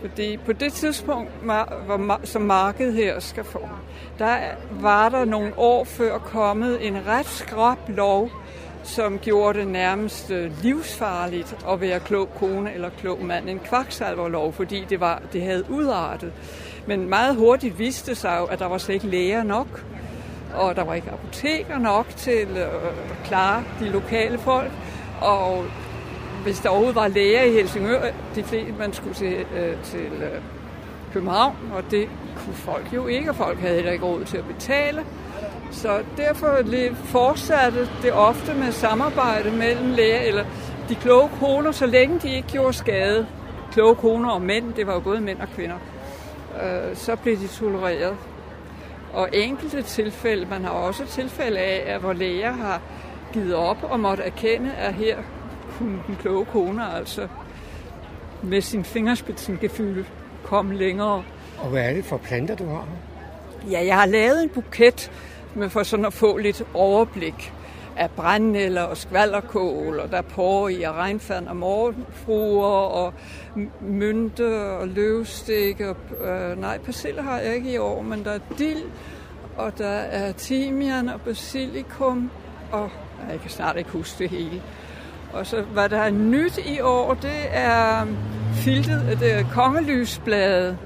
Fordi på det tidspunkt, hvor, som markedet her skal få, der var der nogle år før kommet en ret skrab lov, som gjorde det nærmest øh, livsfarligt at være klog kone eller klog mand. En kvaksalverlov, fordi det, var, det havde udartet. Men meget hurtigt viste sig jo, at der var slet ikke læger nok, og der var ikke apoteker nok til øh, at klare de lokale folk. Og hvis der overhovedet var læger i Helsingør, de fleste man skulle til, øh, til øh, København, og det kunne folk jo ikke, og folk havde heller ikke råd til at betale. Så derfor fortsatte det ofte med samarbejde mellem læger, eller de kloge koner, så længe de ikke gjorde skade. Kloge koner og mænd, det var jo både mænd og kvinder. Øh, så blev de tolereret. Og enkelte tilfælde, man har også tilfælde af, at hvor læger har givet op og måtte erkende, at her kunne den kloge kone altså med sin fingerspidsengefylde komme længere. Og hvad er det for planter, du har? Ja, jeg har lavet en buket med for sådan at få lidt overblik af brændnæller og skvallerkål, og der er porre i og regnfand og morgenfruer og mynte og løvstikke. Og, øh, nej, persille har jeg ikke i år, men der er dild og der er timian og basilikum, og jeg kan snart ikke huske det hele. Og så hvad der er nyt i år, det er filtet, øh, det er kongelysbladet,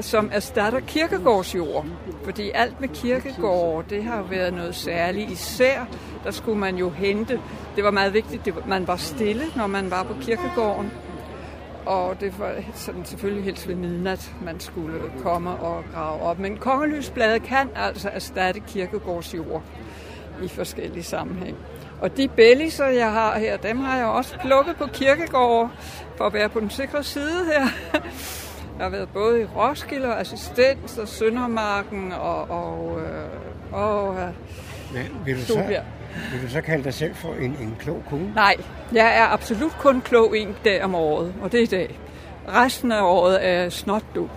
som erstatter kirkegårdsjord. Fordi alt med kirkegård, det har jo været noget særligt. Især, der skulle man jo hente, det var meget vigtigt, at man var stille, når man var på kirkegården. Og det var sådan selvfølgelig helst ved midnat, man skulle komme og grave op. Men kongelysbladet kan altså erstatte kirkegårdsjord i forskellige sammenhæng. Og de belliser, jeg har her, dem har jeg også plukket på kirkegård for at være på den sikre side her. Jeg har været både i Roskilde og assistent og Søndermarken og, og, øh, og Ja, vil, du så, vil du så kalde dig selv for en, en klog kone? Nej, jeg er absolut kun klog en dag om året, og det er i dag. Resten af året er snot du.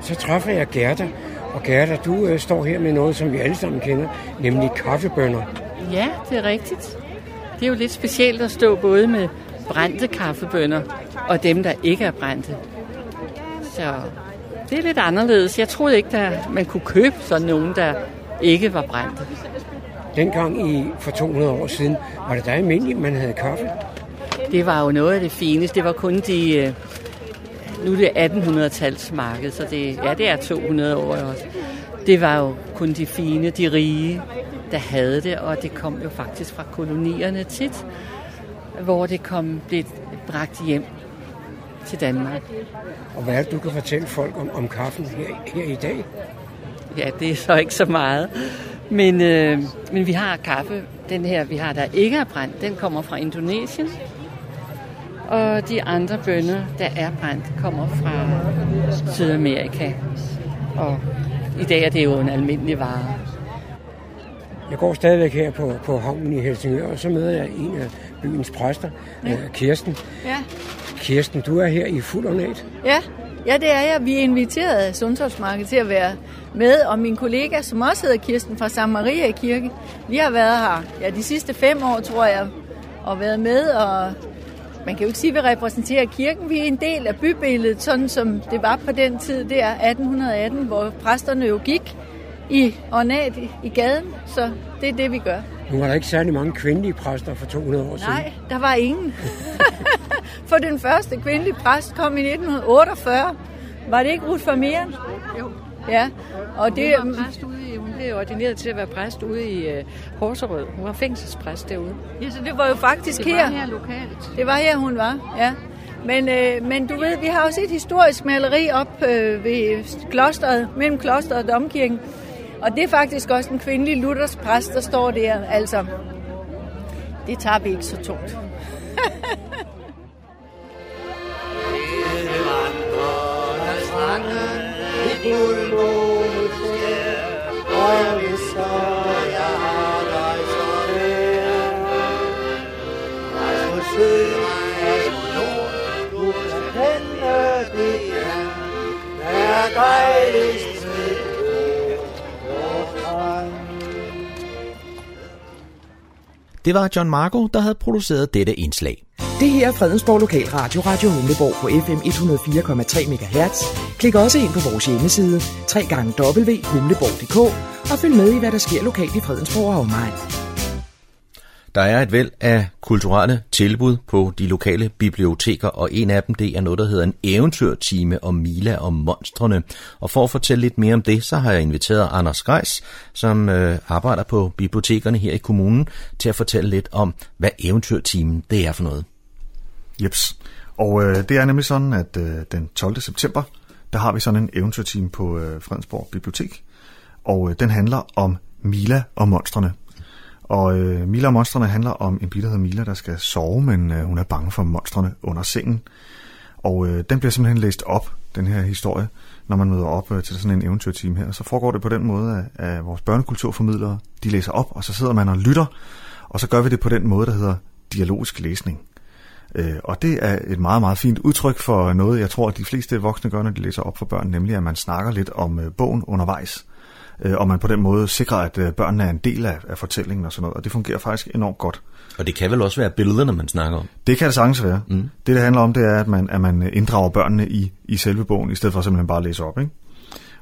Så træffer jeg Gerda, og Gerda, du øh, står her med noget, som vi alle sammen kender, nemlig kaffebønner. Ja, det er rigtigt. Det er jo lidt specielt at stå både med brændte kaffebønner og dem, der ikke er brændte. Så det er lidt anderledes. Jeg troede ikke, at man kunne købe sådan nogen, der ikke var brændte. Dengang i, for 200 år siden, var det da almindeligt, man havde kaffe? Det var jo noget af det fineste. Det var kun de... øh, Nu er det 1800-tals marked, så det, ja, det er 200 år også. Det var jo kun de fine, de rige, der havde det, og det kom jo faktisk fra kolonierne tit, hvor det kom blev bragt hjem til Danmark. Og hvad er det, du kan fortælle folk om, om kaffen her, her i dag? Ja, det er så ikke så meget. Men, øh, men vi har kaffe, den her vi har, der ikke er brændt, den kommer fra Indonesien. Og de andre bønner, der er brændt, kommer fra Sydamerika. Og i dag er det jo en almindelig vare. Jeg går stadigvæk her på, på havnen i Helsingør, og så møder jeg en af byens præster, Ja. ja. Kirsten. Ja. Kirsten, du er her i fuld ornat. Ja, ja, det er jeg. Vi er inviteret af Sundhedsmarkedet til at være med, og min kollega, som også hedder Kirsten fra San Maria Kirke, vi har været her ja, de sidste fem år, tror jeg, og været med, og man kan jo ikke sige, at vi repræsenterer kirken. Vi er en del af bybilledet, sådan som det var på den tid, det er 1818, hvor præsterne jo gik i ornat i gaden, så det er det, vi gør. Nu var der ikke særlig mange kvindelige præster for 200 år siden. Nej, der var ingen. For den første kvindelige præst kom i 1948. Var det ikke Ruth Vermeeren? Jo. Ja, og det... Hun var præst ude i, hun blev ordineret til at være præst ude i uh, Horserød. Hun var fængselspræst derude. Ja, så det var jo faktisk Det var her. her lokalt. Det var her, hun var, ja. Men, øh, men du ved, vi har også et historisk maleri op øh, ved klosteret, mellem klosteret og domkirken. Og det er faktisk også en kvindelig Luthers præst, der står der. Altså, det tager vi ikke så tungt. Og Det var John Marco, der havde produceret dette indslag. Det her er Fredensborg Lokalradio, Radio Humleborg på FM 104,3 MHz. Klik også ind på vores hjemmeside, www.humleborg.dk og følg med i, hvad der sker lokalt i Fredensborg og omegn. Der er et væld af kulturelle tilbud på de lokale biblioteker, og en af dem det er noget, der hedder en eventyrtime om Mila og monstrene. Og for at fortælle lidt mere om det, så har jeg inviteret Anders Greis, som øh, arbejder på bibliotekerne her i kommunen, til at fortælle lidt om, hvad eventyrtimen det er for noget. Jeps. Og øh, det er nemlig sådan, at øh, den 12. september, der har vi sådan en eventyrtime på øh, Fredensborg Bibliotek. Og øh, den handler om Mila og monstrene. Og øh, Mila og monstrene handler om en pige, der hedder Mila, der skal sove, men øh, hun er bange for monstrene under sengen. Og øh, den bliver simpelthen læst op, den her historie, når man møder op øh, til sådan en eventyrteam her. Så foregår det på den måde, at, at vores børnekulturformidlere, de læser op, og så sidder man og lytter, og så gør vi det på den måde, der hedder dialogisk læsning. Øh, og det er et meget, meget fint udtryk for noget, jeg tror, at de fleste voksne gør, når de læser op for børn, nemlig at man snakker lidt om øh, bogen undervejs, øh, og man på den måde sikrer, at øh, børnene er en del af, af fortællingen og sådan noget, og det fungerer faktisk enormt godt. Og det kan vel også være billederne, man snakker om? Det kan det sagtens være. Mm. Det, det handler om, det er, at man, at man inddrager børnene i, i selve bogen, i stedet for simpelthen bare at læse op. Ikke?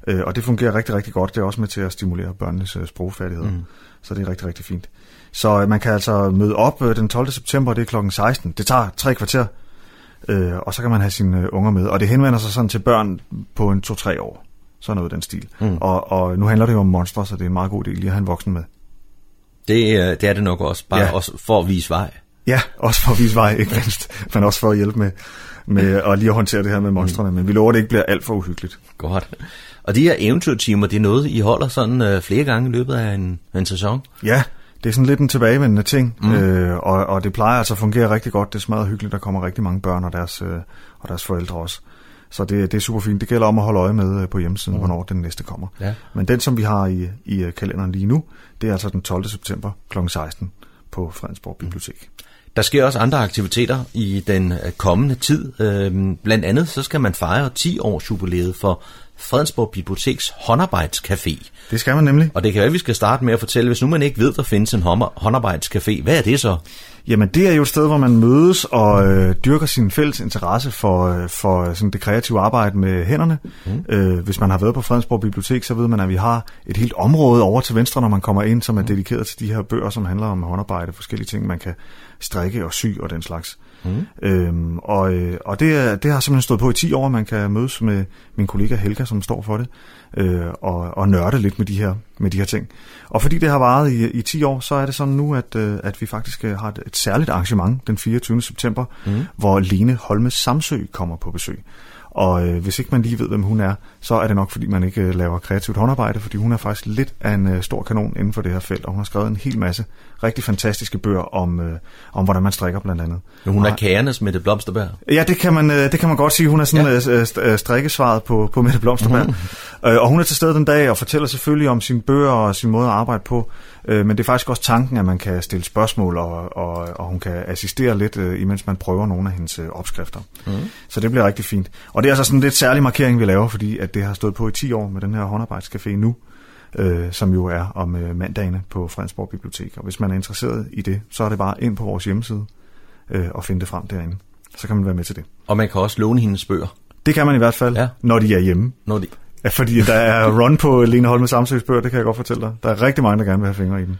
Øh, og det fungerer rigtig, rigtig godt. Det er også med til at stimulere børnenes øh, sprogfærdigheder. Mm. Så det er rigtig, rigtig fint. Så øh, man kan altså møde op øh, den 12. september, det er klokken 16. Det tager tre kvarter, øh, og så kan man have sine øh, unger med. Og det henvender sig sådan til børn på en 2-3 år. Sådan noget den stil. Mm. Og, og nu handler det jo om monstre, så det er en meget god idé lige at have en voksen med. Det, er- det er det nok også, bare Ja. også for at vise vej. Ja, også for at vise vej, ikke mindst, men også for at hjælpe med, med at lige at håndtere det her med monstrene. Men vi lover, at det ikke bliver alt for uhyggeligt. Godt. Og de her eventyrtimer, det er noget, I holder sådan øh, flere gange i løbet af en, en sæson? Ja, det er sådan lidt en tilbagevendende ting, Mm. mm. øh, og, og det plejer altså at fungere rigtig godt. Det er smadret hyggeligt, der kommer rigtig mange børn og deres, øh, og deres forældre også. Så det, det er super fint. Det gælder om at holde øje med øh, på hjemmesiden, mm. hvornår den næste kommer. Ja. Men den, som vi har i, i øh, kalenderen lige nu, det er altså den 12. september kl. 16 på Fredensborg Bibliotek. Der sker også andre aktiviteter i den øh, kommende tid. Øhm, Blandt andet så skal man fejre 10 års jubilæet for Fredensborg Biblioteks håndarbejdscafé. Det skal man nemlig. Og det kan være, at vi skal starte med at fortælle, hvis nu man ikke ved, der findes en hånd- håndarbejdscafé, hvad er det så? Jamen, det er jo et sted, hvor man mødes og øh, dyrker sin fælles interesse for, øh, for øh, sådan det kreative arbejde med hænderne. Mm. Øh, hvis man har været på Fredensborg Bibliotek, så ved man, at vi har et helt område over til venstre, når man kommer ind, som er dedikeret til de her bøger, som handler om håndarbejde, forskellige ting, man kan strikke og sy og den slags. Mm. Øhm, og øh, og det, det har simpelthen stået på i 10 år, man kan mødes med min kollega Helga, som står for det, øh, og, og nørde lidt med de, her, med de her ting. Og fordi det har varet i, i 10 år, så er det sådan nu, at, øh, at vi faktisk øh, har et, et særligt arrangement den 24. september, Mm. hvor Lene Holme Samsø kommer på besøg. Og øh, hvis ikke man lige ved, hvem hun er, så er det nok, fordi man ikke øh, laver kreativt håndarbejde, fordi hun er faktisk lidt af en øh, stor kanon inden for det her felt, og hun har skrevet en hel masse rigtig fantastiske bøger om, øh, om hvordan man strikker blandt andet. Hun er Og- kagernes med det blomsterberg. Ja, det kan man, øh, det kan man godt sige. Hun er sådan ja. st- øh, strikkesvaret på, på Mette Blomsterberg. Mm. Øh, og hun er til stede den dag og fortæller selvfølgelig om sine bøger og sin måde at arbejde på. Øh, men det er faktisk også tanken, at man kan stille spørgsmål, og, og, og hun kan assistere lidt, øh, imens man prøver nogle af hendes øh, opskrifter. Mm. Så det bliver rigtig fint. Og det er altså sådan en lidt særlig markering, vi laver, fordi at det har stået på i 10 år med den her håndarbejdscafé nu, øh, som jo er om øh, mandagene på Fredensborg Bibliotek. Og hvis man er interesseret i det, så er det bare ind på vores hjemmeside øh, og finde det frem derinde. Så kan man være med til det. Og man kan også låne hendes bøger. Det kan man i hvert fald, ja. når de er hjemme. Når de... Ja, fordi der er run på Lene Holme Samsøs bøger, det kan jeg godt fortælle dig. Der er rigtig mange, der gerne vil have fingre i dem.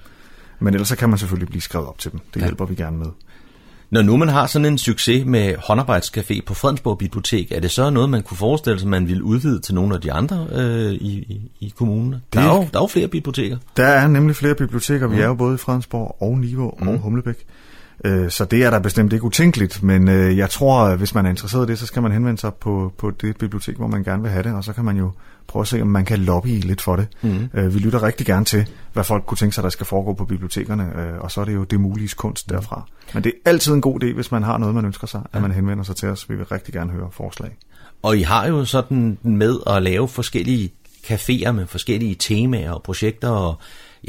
Men ellers så kan man selvfølgelig blive skrevet op til dem. Det ja. hjælper vi gerne med. Når nu man har sådan en succes med håndarbejdscafé på Fredensborg Bibliotek, er det så noget, man kunne forestille sig, man ville udvide til nogle af de andre øh, i, i, kommunen? Der, Det- er jo, der er jo flere biblioteker. Der er nemlig flere biblioteker. Vi Mm. er jo både i Fredensborg og Niveau mm. og Humlebæk. Øh, Så det er der bestemt ikke utænkeligt, men øh, jeg tror, hvis man er interesseret i det, så skal man henvende sig på, på det bibliotek, hvor man gerne vil have det, og så kan man jo prøve at se, om man kan lobbye lidt for det. Mhm. Øh, Vi lytter rigtig gerne til, hvad folk kunne tænke sig, der skal foregå på bibliotekerne, øh, og så er det jo det mulige kunst derfra. Men det er altid en god idé, hvis man har noget, man ønsker sig, at man henvender sig til os. Vi vil rigtig gerne høre forslag. Og I har jo sådan med at lave forskellige caféer med forskellige temaer og projekter, og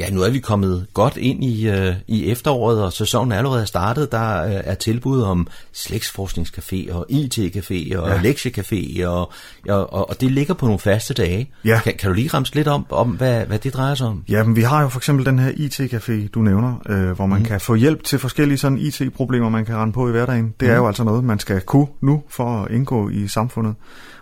ja, nu er vi kommet godt ind i, øh, i efteråret, og sæsonen er allerede startet. Der øh, er tilbud om slægtsforskningscafé og IT-café og Ja. lektiecafé, og, og, og, og det ligger på nogle faste dage. Ja. Kan, kan du lige ramse lidt om, om hvad, hvad det drejer sig om? Ja, men vi har jo for eksempel den her IT-café, du nævner, øh, hvor man mm. kan få hjælp til forskellige sådan IT-problemer, man kan rende på i hverdagen. Det er Mhm. jo altså noget, man skal kunne nu for at indgå i samfundet.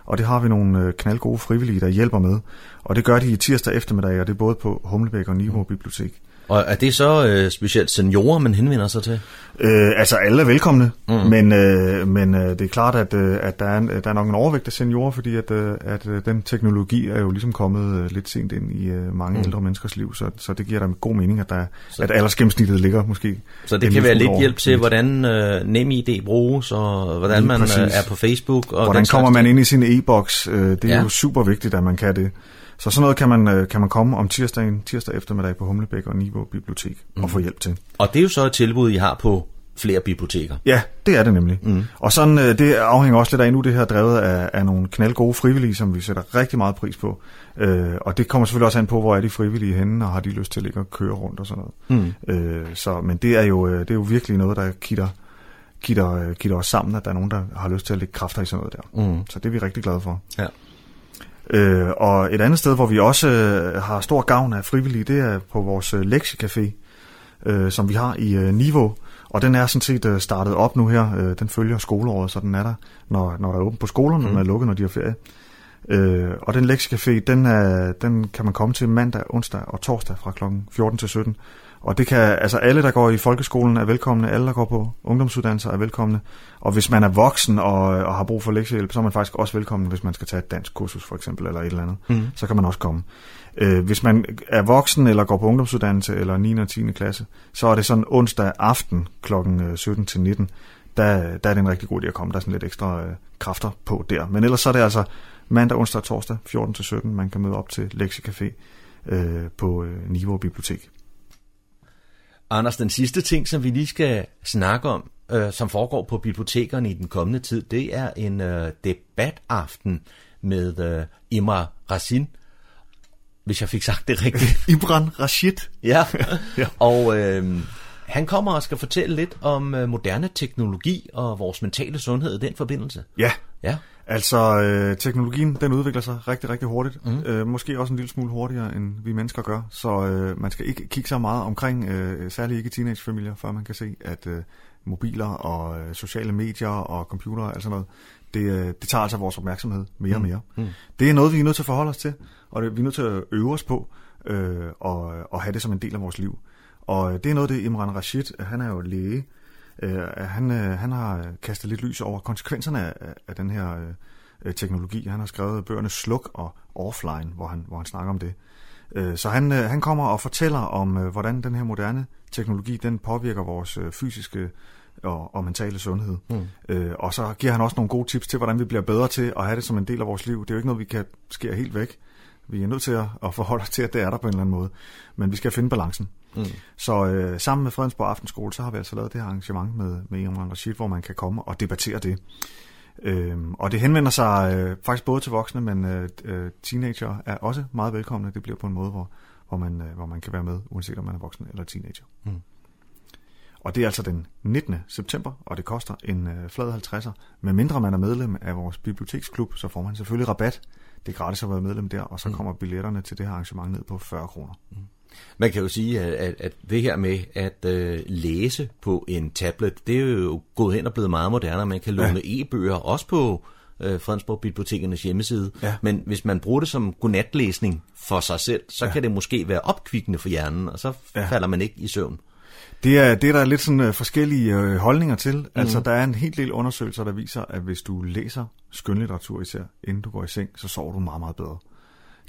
Og det har vi nogle øh, knaldgode frivillige, der hjælper med. Og det gør de i tirsdag eftermiddag, og det er både på Humlebæk og Niveau Bibliotek. Og er det så øh, specielt seniorer, man henvender sig til? Øh, altså alle er velkomne, Mm. men, øh, men øh, det er klart, at, øh, at der, er, en- der er nok en overvægt af seniorer, fordi at, øh, at øh, den teknologi er jo ligesom kommet øh, lidt sent ind i øh, mange Mm. ældre menneskers liv, så, så det giver da god mening, at, der, at aldersgennemsnittet ligger måske. Så det kan være lidt hjælp til, hvordan øh, NemID bruges, og hvordan man øh, er på Facebook. Og Hvordan kommer man ind i sin e-boks? Øh, Det er ja. jo super vigtigt, at man kan det. Så sådan noget kan man, øh, kan man komme om tirsdagen, tirsdag eftermiddag på Humlebæk og Niveau Bibliotek Mm. og få hjælp til. Og det er jo så et tilbud, I har på flere biblioteker. Ja, det er det nemlig. Mm. Og sådan, øh, det afhænger også lidt af nu, det her drevet af, af nogle knaldgode frivillige, som vi sætter rigtig meget pris på. Øh, og det kommer selvfølgelig også an på, hvor er de frivillige henne, og har de lyst til at ligge og køre rundt og sådan noget. Mm. Øh, så, men det er, jo, øh, det er jo virkelig noget, der kitter, kitter, kitter os sammen, at der er nogen, der har lyst til at lægge kræfter i sådan noget der. Mm. Så det er vi rigtig glade for. Ja. Øh, og et andet sted, hvor vi også øh, har stor gavn af frivillige, det er på vores øh, lektiecafé, øh, som vi har i øh, Niveau. Og den er sådan set øh, startet op nu her. Øh, den følger skoleåret, så den er der, når, når der er åbent på skolerne, Mm. når den er lukket, når de har ferie. Øh, og den lektiecafé, den, er, den kan man komme til mandag, onsdag og torsdag fra kl. 14 til 17. Og det kan, altså alle, der går i folkeskolen er velkomne, alle, der går på ungdomsuddannelser er velkomne. Og hvis man er voksen og, og har brug for lektiehjælp, så er man faktisk også velkommen, hvis man skal tage et dansk kursus for eksempel, eller et eller andet. Mm. Så kan man også komme. Øh, hvis man er voksen eller går på ungdomsuddannelse eller 9. og 10. klasse, så er det sådan onsdag aften kl. 17 til 19. Der, der er det en rigtig god idé at komme. Der er sådan lidt ekstra øh, kræfter på der. Men ellers så er det altså mandag, onsdag og torsdag 14 til 17. Man kan møde op til Lektiecafé øh, på øh, Niveau Bibliotek. Anders, den sidste ting, som vi lige skal snakke om, øh, som foregår på bibliotekerne i den kommende tid, det er en øh, debataften med øh, Imra Rasin, hvis jeg fik sagt det rigtigt. Imran Rashid. Ja, Ja. og øh, han kommer og skal fortælle lidt om øh, moderne teknologi og vores mentale sundhed i den forbindelse. Ja. Ja. Altså, øh, teknologien, den udvikler sig rigtig, rigtig hurtigt. Mm. Øh, måske også en lille smule hurtigere, end vi mennesker gør. Så øh, man skal ikke kigge så meget omkring, øh, særligt ikke teenagefamilier, før man kan se, at øh, mobiler og øh, sociale medier og computer og alt sådan noget, det, øh, det tager altså vores opmærksomhed mere og Mm. mere. Mm. Det er noget, vi er nødt til at forholde os til, og det, vi er nødt til at øve os på, øh, og, og have det som en del af vores liv. Og øh, det er noget, det Imran Rashid, han er jo læge, øh, han, øh, han har kastet lidt lys over konsekvenserne af, af den her øh, teknologi. Han har skrevet bøgerne Sluk og Offline, hvor han, hvor han snakker om det. Øh, så han, øh, han kommer og fortæller om, øh, hvordan den her moderne teknologi, den påvirker vores øh, fysiske og, og mentale sundhed. Mm. Øh, og så giver han også nogle gode tips til, hvordan vi bliver bedre til at have det som en del af vores liv. Det er jo ikke noget, vi kan skære helt væk. Vi er nødt til at, at forholde os til, at det er der på en eller anden måde. Men vi skal finde balancen. Mm. Så øh, sammen med Fredensborg Aftenskole, så har vi altså lavet det her arrangement med, med Imran Rashid, hvor man kan komme og debattere det. Øhm, og det henvender sig øh, faktisk både til voksne, men øh, øh, teenager er også meget velkomne. Det bliver på en måde, hvor, hvor, man, øh, hvor man kan være med, uanset om man er voksen eller teenager. Mm. Og det er altså den 19. september, og det koster en øh, flad 50'er. Men mindre man er medlem af vores biblioteksklub, så får man selvfølgelig rabat. Det er gratis at være medlem der, og så Mm. kommer billetterne til det her arrangement ned på 40 kroner. Man kan jo sige, at, at, det her med at øh, læse på en tablet, det er jo gået hen og blevet meget moderne. Man kan låne ja. e-bøger også på øh, Fredensborg Bibliotekernes hjemmeside. Ja. Men hvis man bruger det som godnatlæsning for sig selv, så Ja. kan det måske være opkvikkende for hjernen, og så Ja. falder man ikke i søvn. Det er, det er der lidt sådan øh, forskellige øh, holdninger til. Mm. Altså, der er en hel del undersøgelser, der viser, at hvis du læser skønlitteratur især, inden du går i seng, så sover du meget, meget bedre.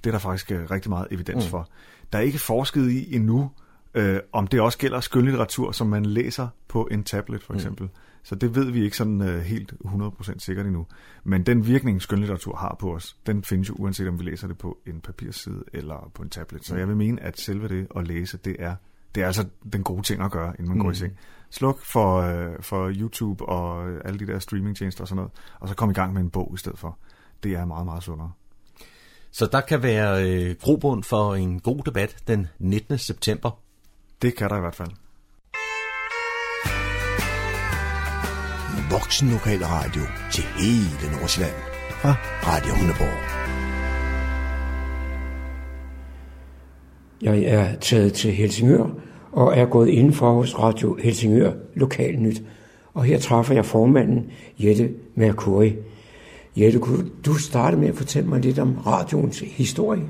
Det er der faktisk rigtig meget evidens Mm. for. Der er ikke forsket i endnu, øh, om det også gælder skønlitteratur, som man læser på en tablet for Mm. eksempel. Så det ved vi ikke sådan øh, helt 100% sikkert endnu. Men den virkning, skønlitteratur har på os, den findes jo uanset om vi læser det på en papirside eller på en tablet. Så Mm. jeg vil mene, at selve det at læse, det er, det er altså den gode ting at gøre, inden man mm. går i Mm. seng. Sluk for, øh, for YouTube og alle de der streamingtjenester og sådan noget, og så kom i gang med en bog i stedet for. Det er meget, meget sundere. Så der kan være øh, grobund for en god debat den 19. september. Det kan der i hvert fald. Voksen Lokal Radio til hele Nordsjælland fra Radio Hundeborg. Jeg er taget til Helsingør og er gået indenfor hos Radio Helsingør Lokalnyt. Og her træffer jeg formanden Jette Mercuri. Jette, kunne du starte med at fortælle mig lidt om radioens historie?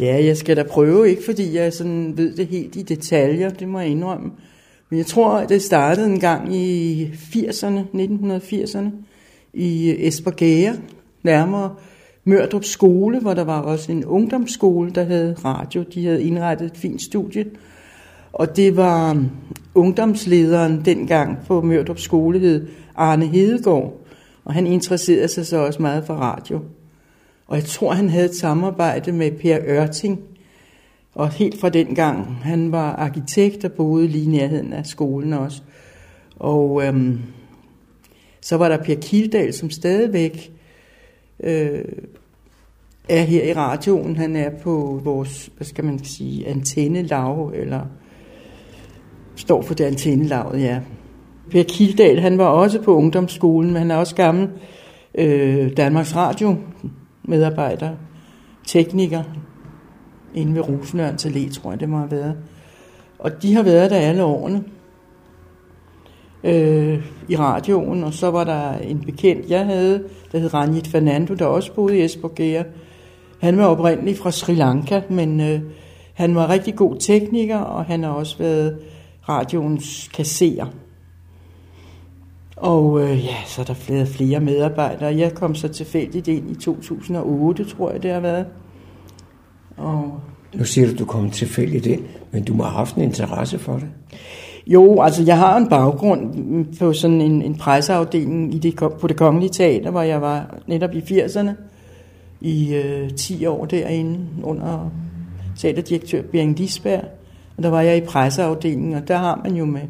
Ja, jeg skal da prøve, ikke fordi jeg sådan ved det helt i detaljer, det må jeg indrømme. Men jeg tror, at det startede en gang i 80'erne, 1980'erne, i Esbergære, nærmere Mørdrup skole, hvor der var også en ungdomsskole, der havde radio. De havde indrettet et fint studie. Og det var ungdomslederen dengang på Mørdrup skole, hed Arne Hedegaard. Og han interesserede sig så også meget for radio. Og jeg tror, han havde et samarbejde med Per Ørting. Og helt fra den gang, han var arkitekt og boede lige i nærheden af skolen også. Og øhm, så var der Per Kildal, som stadigvæk øh, er her i radioen. Han er på vores, hvad skal man sige, antennelav, eller står for det antennelavet, ja. Per Kildal, han var også på ungdomsskolen, men han er også gammel øh, Danmarks Radio medarbejder, tekniker, inde ved Rosenørns Allé, tror jeg det må have været. Og de har været der alle årene. øh, i radioen, og så var der en bekendt, jeg havde, der hed Ranjit Fernando, der også boede i Esbjerg. Han var oprindeligt fra Sri Lanka, men øh, han var rigtig god tekniker, og han har også været radioens kasserer. Og øh, ja, så er der flere, flere medarbejdere. Jeg kom så tilfældigt ind i 2008, tror jeg det har været. Og nu siger du, at du kom tilfældigt ind, men du må have haft en interesse for det. Jo, altså jeg har en baggrund på sådan en, en presseafdeling i det, på det kongelige teater, hvor jeg var netop i 80'erne i øh, 10 år derinde under teaterdirektør Bering Lisberg. Og der var jeg i presseafdelingen, og der har man jo med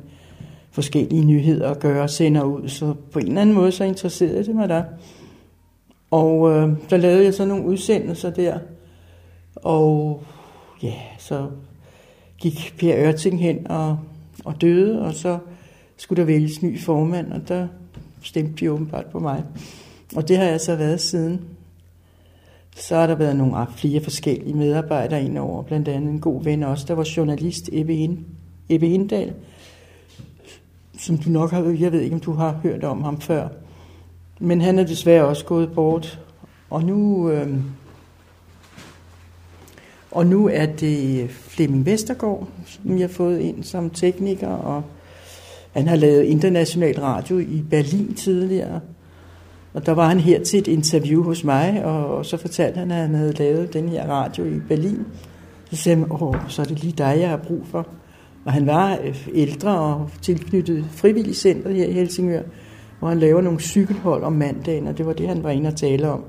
forskellige nyheder at gøre, sender ud. Så på en eller anden måde, så interesserede det mig der. Og øh, der lavede jeg så nogle udsendelser der. Og ja, så gik Per Ørting hen og, og døde, og så skulle der vælges ny formand, og der stemte de åbenbart på mig. Og det har jeg så været siden. Så har der været nogle flere forskellige medarbejdere indover, blandt andet en god ven også, der var journalist, Ebbe Hindal, som du nok har, jeg ved ikke, om du har hørt om ham før. Men han er desværre også gået bort. Og nu, øh, og nu er det Flemming Vestergaard, som jeg har fået ind som tekniker, og han har lavet international radio i Berlin tidligere. Og der var han her til et interview hos mig, og så fortalte han, at han havde lavet den her radio i Berlin. Så sagde han, åh, så er det lige dig, jeg har brug for. Og han var øh, ældre og tilknyttet frivillig center her i Helsingør, hvor han laver nogle cykelhold om mandagen, og det var det, han var inde og tale om.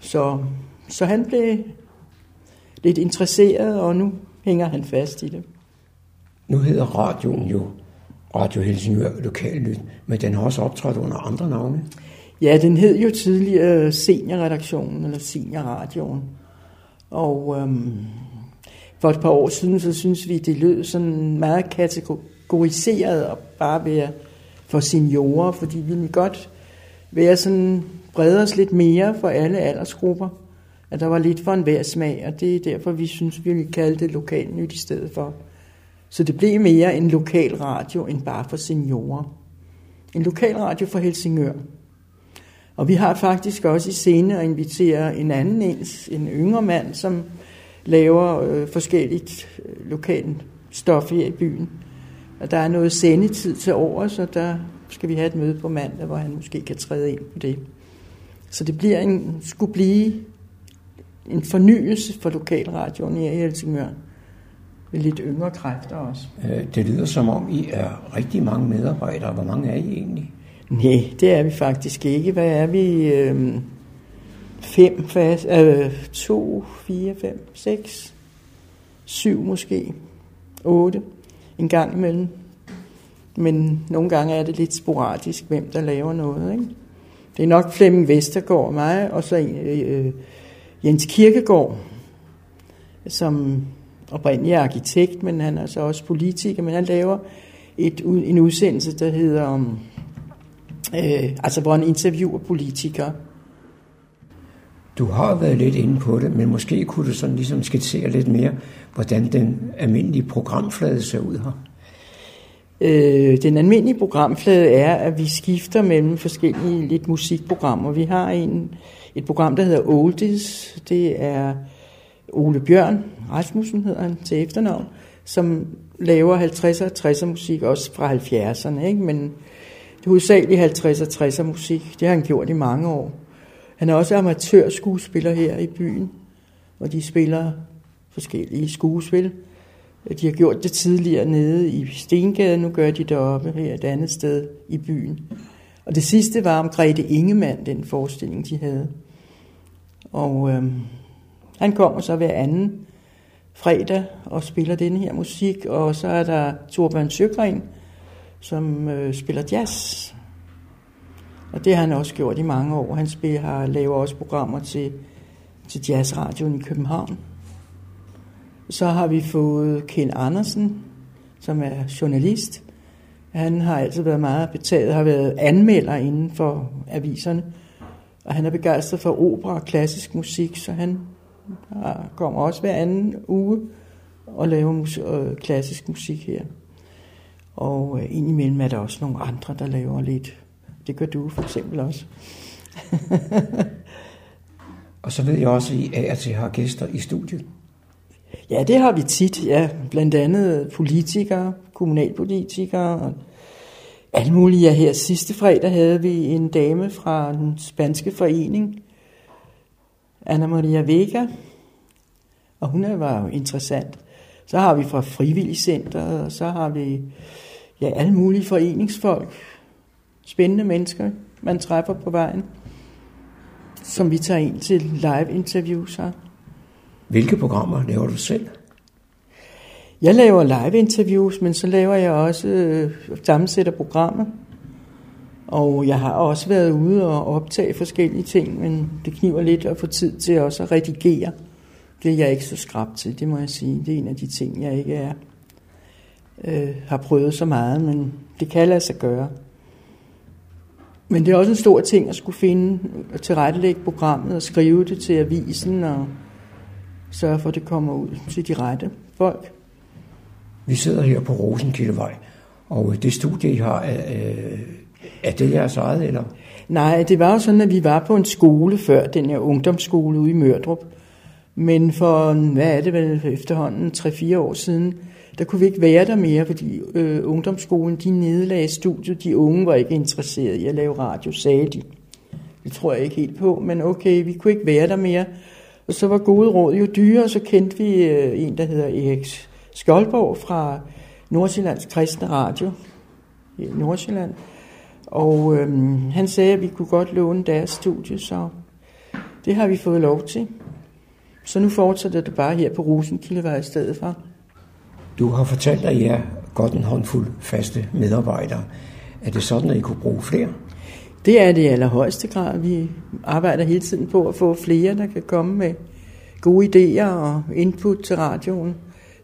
Så, så han blev lidt interesseret, og nu hænger han fast i det. Nu hedder radioen jo Radio Helsingør Lokalnyt, men den har også optrådt under andre navne. Ja, den hed jo tidligere Seniorredaktionen, eller Seniorradioen. Og øhm, for et par år siden, så synes vi, det lød sådan meget kategoriseret og bare være for seniorer, fordi vi ville godt være sådan, brede os lidt mere for alle aldersgrupper. At der var lidt for enhver smag, og det er derfor, vi synes, vi ville kalde det lokalnyt i stedet for. Så det blev mere en lokal radio, end bare for seniorer. En lokal radio for Helsingør. Og vi har faktisk også i scene at invitere en anden ens, en yngre mand, som laver øh, forskelligt øh, lokalt stof her i byen. Og der er noget sendetid til over, så der skal vi have et møde på mandag, hvor han måske kan træde ind på det. Så det bliver en, skulle blive en fornyelse for lokalradioen i Helsingør. Med lidt yngre kræfter også. Øh, det lyder som om, I er rigtig mange medarbejdere. Hvor mange er I egentlig? Nej, det er vi faktisk ikke. Hvad er vi? Øh, fem fast, øh, to, fire, fem, seks, syv måske, otte en gang imellem. Men nogle gange er det lidt sporadisk, hvem der laver noget. Ikke? Det er nok Flemming Vestergaard og mig, og så øh, Jens Kirkegaard, som oprindeligt er arkitekt, men han er så også politiker, men han laver et, en udsendelse, der hedder, om, øh, altså hvor han interviewer politikere. Du har været lidt inde på det, men måske kunne du sådan ligesom skitsere lidt mere, hvordan den almindelige programflade ser ud her. Øh, den almindelige programflade er, at vi skifter mellem forskellige lidt musikprogrammer. Vi har en, et program, der hedder Oldies. Det er Ole Bjørn Rasmussen hedder han til efternavn, som laver 50'er og 60'er musik, også fra 70'erne. Ikke? Men det er hovedsageligt 50'er og 60'er musik. Det har han gjort i mange år. Han er også amatørskuespiller her i byen, og de spiller forskellige skuespil. De har gjort det tidligere nede i Stengade, nu gør de det oppe her et andet sted i byen. Og det sidste var om Grete Ingemann, den forestilling, de havde. Og øhm, han kommer så hver anden fredag og spiller den her musik, og så er der Torbjørn Søgren, som øh, spiller jazz. Og det har han også gjort i mange år. Han spiller, har, laver også programmer til, til jazzradioen i København. Så har vi fået Ken Andersen, som er journalist. Han har altid været meget betaget, har været anmelder inden for aviserne. Og han er begejstret for opera og klassisk musik, så han kommer også hver anden uge og laver mus- og klassisk musik her. Og øh, indimellem er der også nogle andre, der laver lidt. Det gør du for eksempel også. Og så ved jeg også, at I af og til har gæster i studiet. Ja, det har vi tit, ja. Blandt andet politikere, kommunalpolitikere og alle mulige. Ja, her sidste fredag havde vi en dame fra den spanske forening, Anna Maria Vega, og hun var jo interessant. Så har vi fra Frivilligcenteret, og så har vi ja, alle mulige foreningsfolk, spændende mennesker, man træffer på vejen, som vi tager ind til live interviews her. Hvilke programmer laver du selv? Jeg laver live interviews, men så laver jeg også øh, sammensætter programmer. Og jeg har også været ude og optage forskellige ting, men det kniver lidt at få tid til også at redigere. Det er jeg ikke så skrab til, det må jeg sige. Det er en af de ting, jeg ikke er, øh, har prøvet så meget, men det kan lade sig gøre. Men det er også en stor ting at skulle finde og tilrettelægge programmet og skrive det til avisen og sørge for, at det kommer ud til de rette folk. Vi sidder her på Rosenkildevej, og det studie, I har, er, øh, er det jeres eget, eller? Nej, det var jo sådan, at vi var på en skole før, den her ungdomsskole ude i Mørdrup. Men for, hvad er det vel, efterhånden 3-4 år siden, der kunne vi ikke være der mere, fordi øh, ungdomsskolen, de nedlagde studiet, de unge var ikke interesserede i at lave radio, sagde de. Det tror jeg ikke helt på, men okay, vi kunne ikke være der mere. Og så var gode råd jo dyre, og så kendte vi øh, en, der hedder Erik Skjoldborg fra Nordsjællands Kristne Radio i Nordsjælland. Og øhm, han sagde, at vi kunne godt låne deres studie, så det har vi fået lov til. Så nu fortsætter det bare her på Rosenkildevej i stedet for. Du har fortalt, at I er godt en håndfuld faste medarbejdere. Er det sådan, at I kunne bruge flere? Det er det i allerhøjeste grad. Vi arbejder hele tiden på at få flere, der kan komme med gode idéer og input til radioen.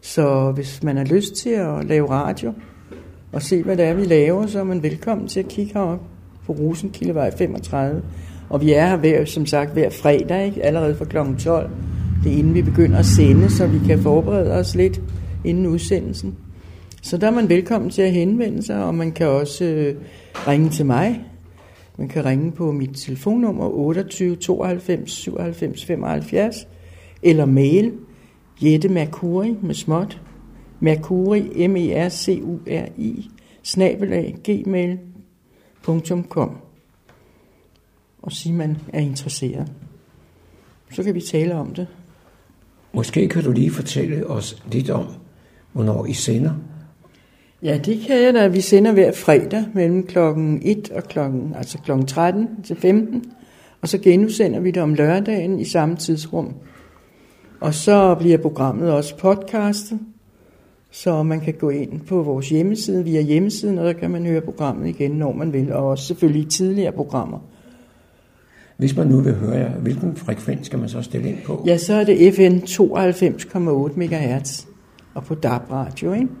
Så hvis man har lyst til at lave radio og se, hvad det er, vi laver, så er man velkommen til at kigge herop på Rosenkildevej 35. Og vi er her hver, som sagt hver fredag, ikke? allerede fra kl. 12. Det er inden vi begynder at sende, så vi kan forberede os lidt inden udsendelsen. Så der er man velkommen til at henvende sig, og man kan også øh, ringe til mig. Man kan ringe på mit telefonnummer 28 92 97 75, eller mail Jette Mercuri med småt, Mercuri, M-E-R-C-U-R-I, snabelag, gmail.com og sige, man er interesseret. Så kan vi tale om det. Måske kan du lige fortælle os lidt om, hvornår I sender. Ja, det kan jeg da. Vi sender hver fredag mellem klokken 1 og klokken, altså klokken 13 til 15. Og så genudsender vi det om lørdagen i samme tidsrum. Og så bliver programmet også podcastet, så man kan gå ind på vores hjemmeside via hjemmesiden, og der kan man høre programmet igen, når man vil, og også selvfølgelig tidligere programmer. Hvis man nu vil høre jer, hvilken frekvens skal man så stille ind på? Ja, så er det FN 92,8 MHz, og på DAB Radio, ikke? Disse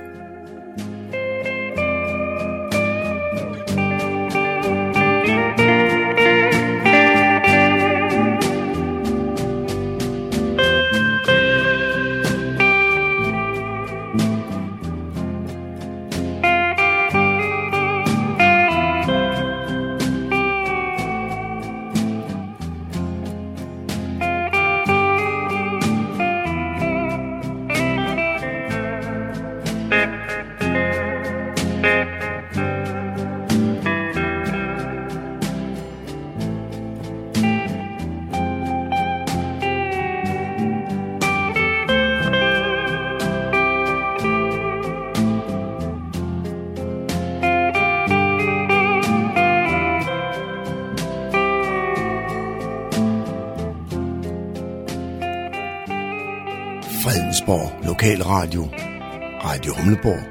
Radio Humleborg, Nordsjællands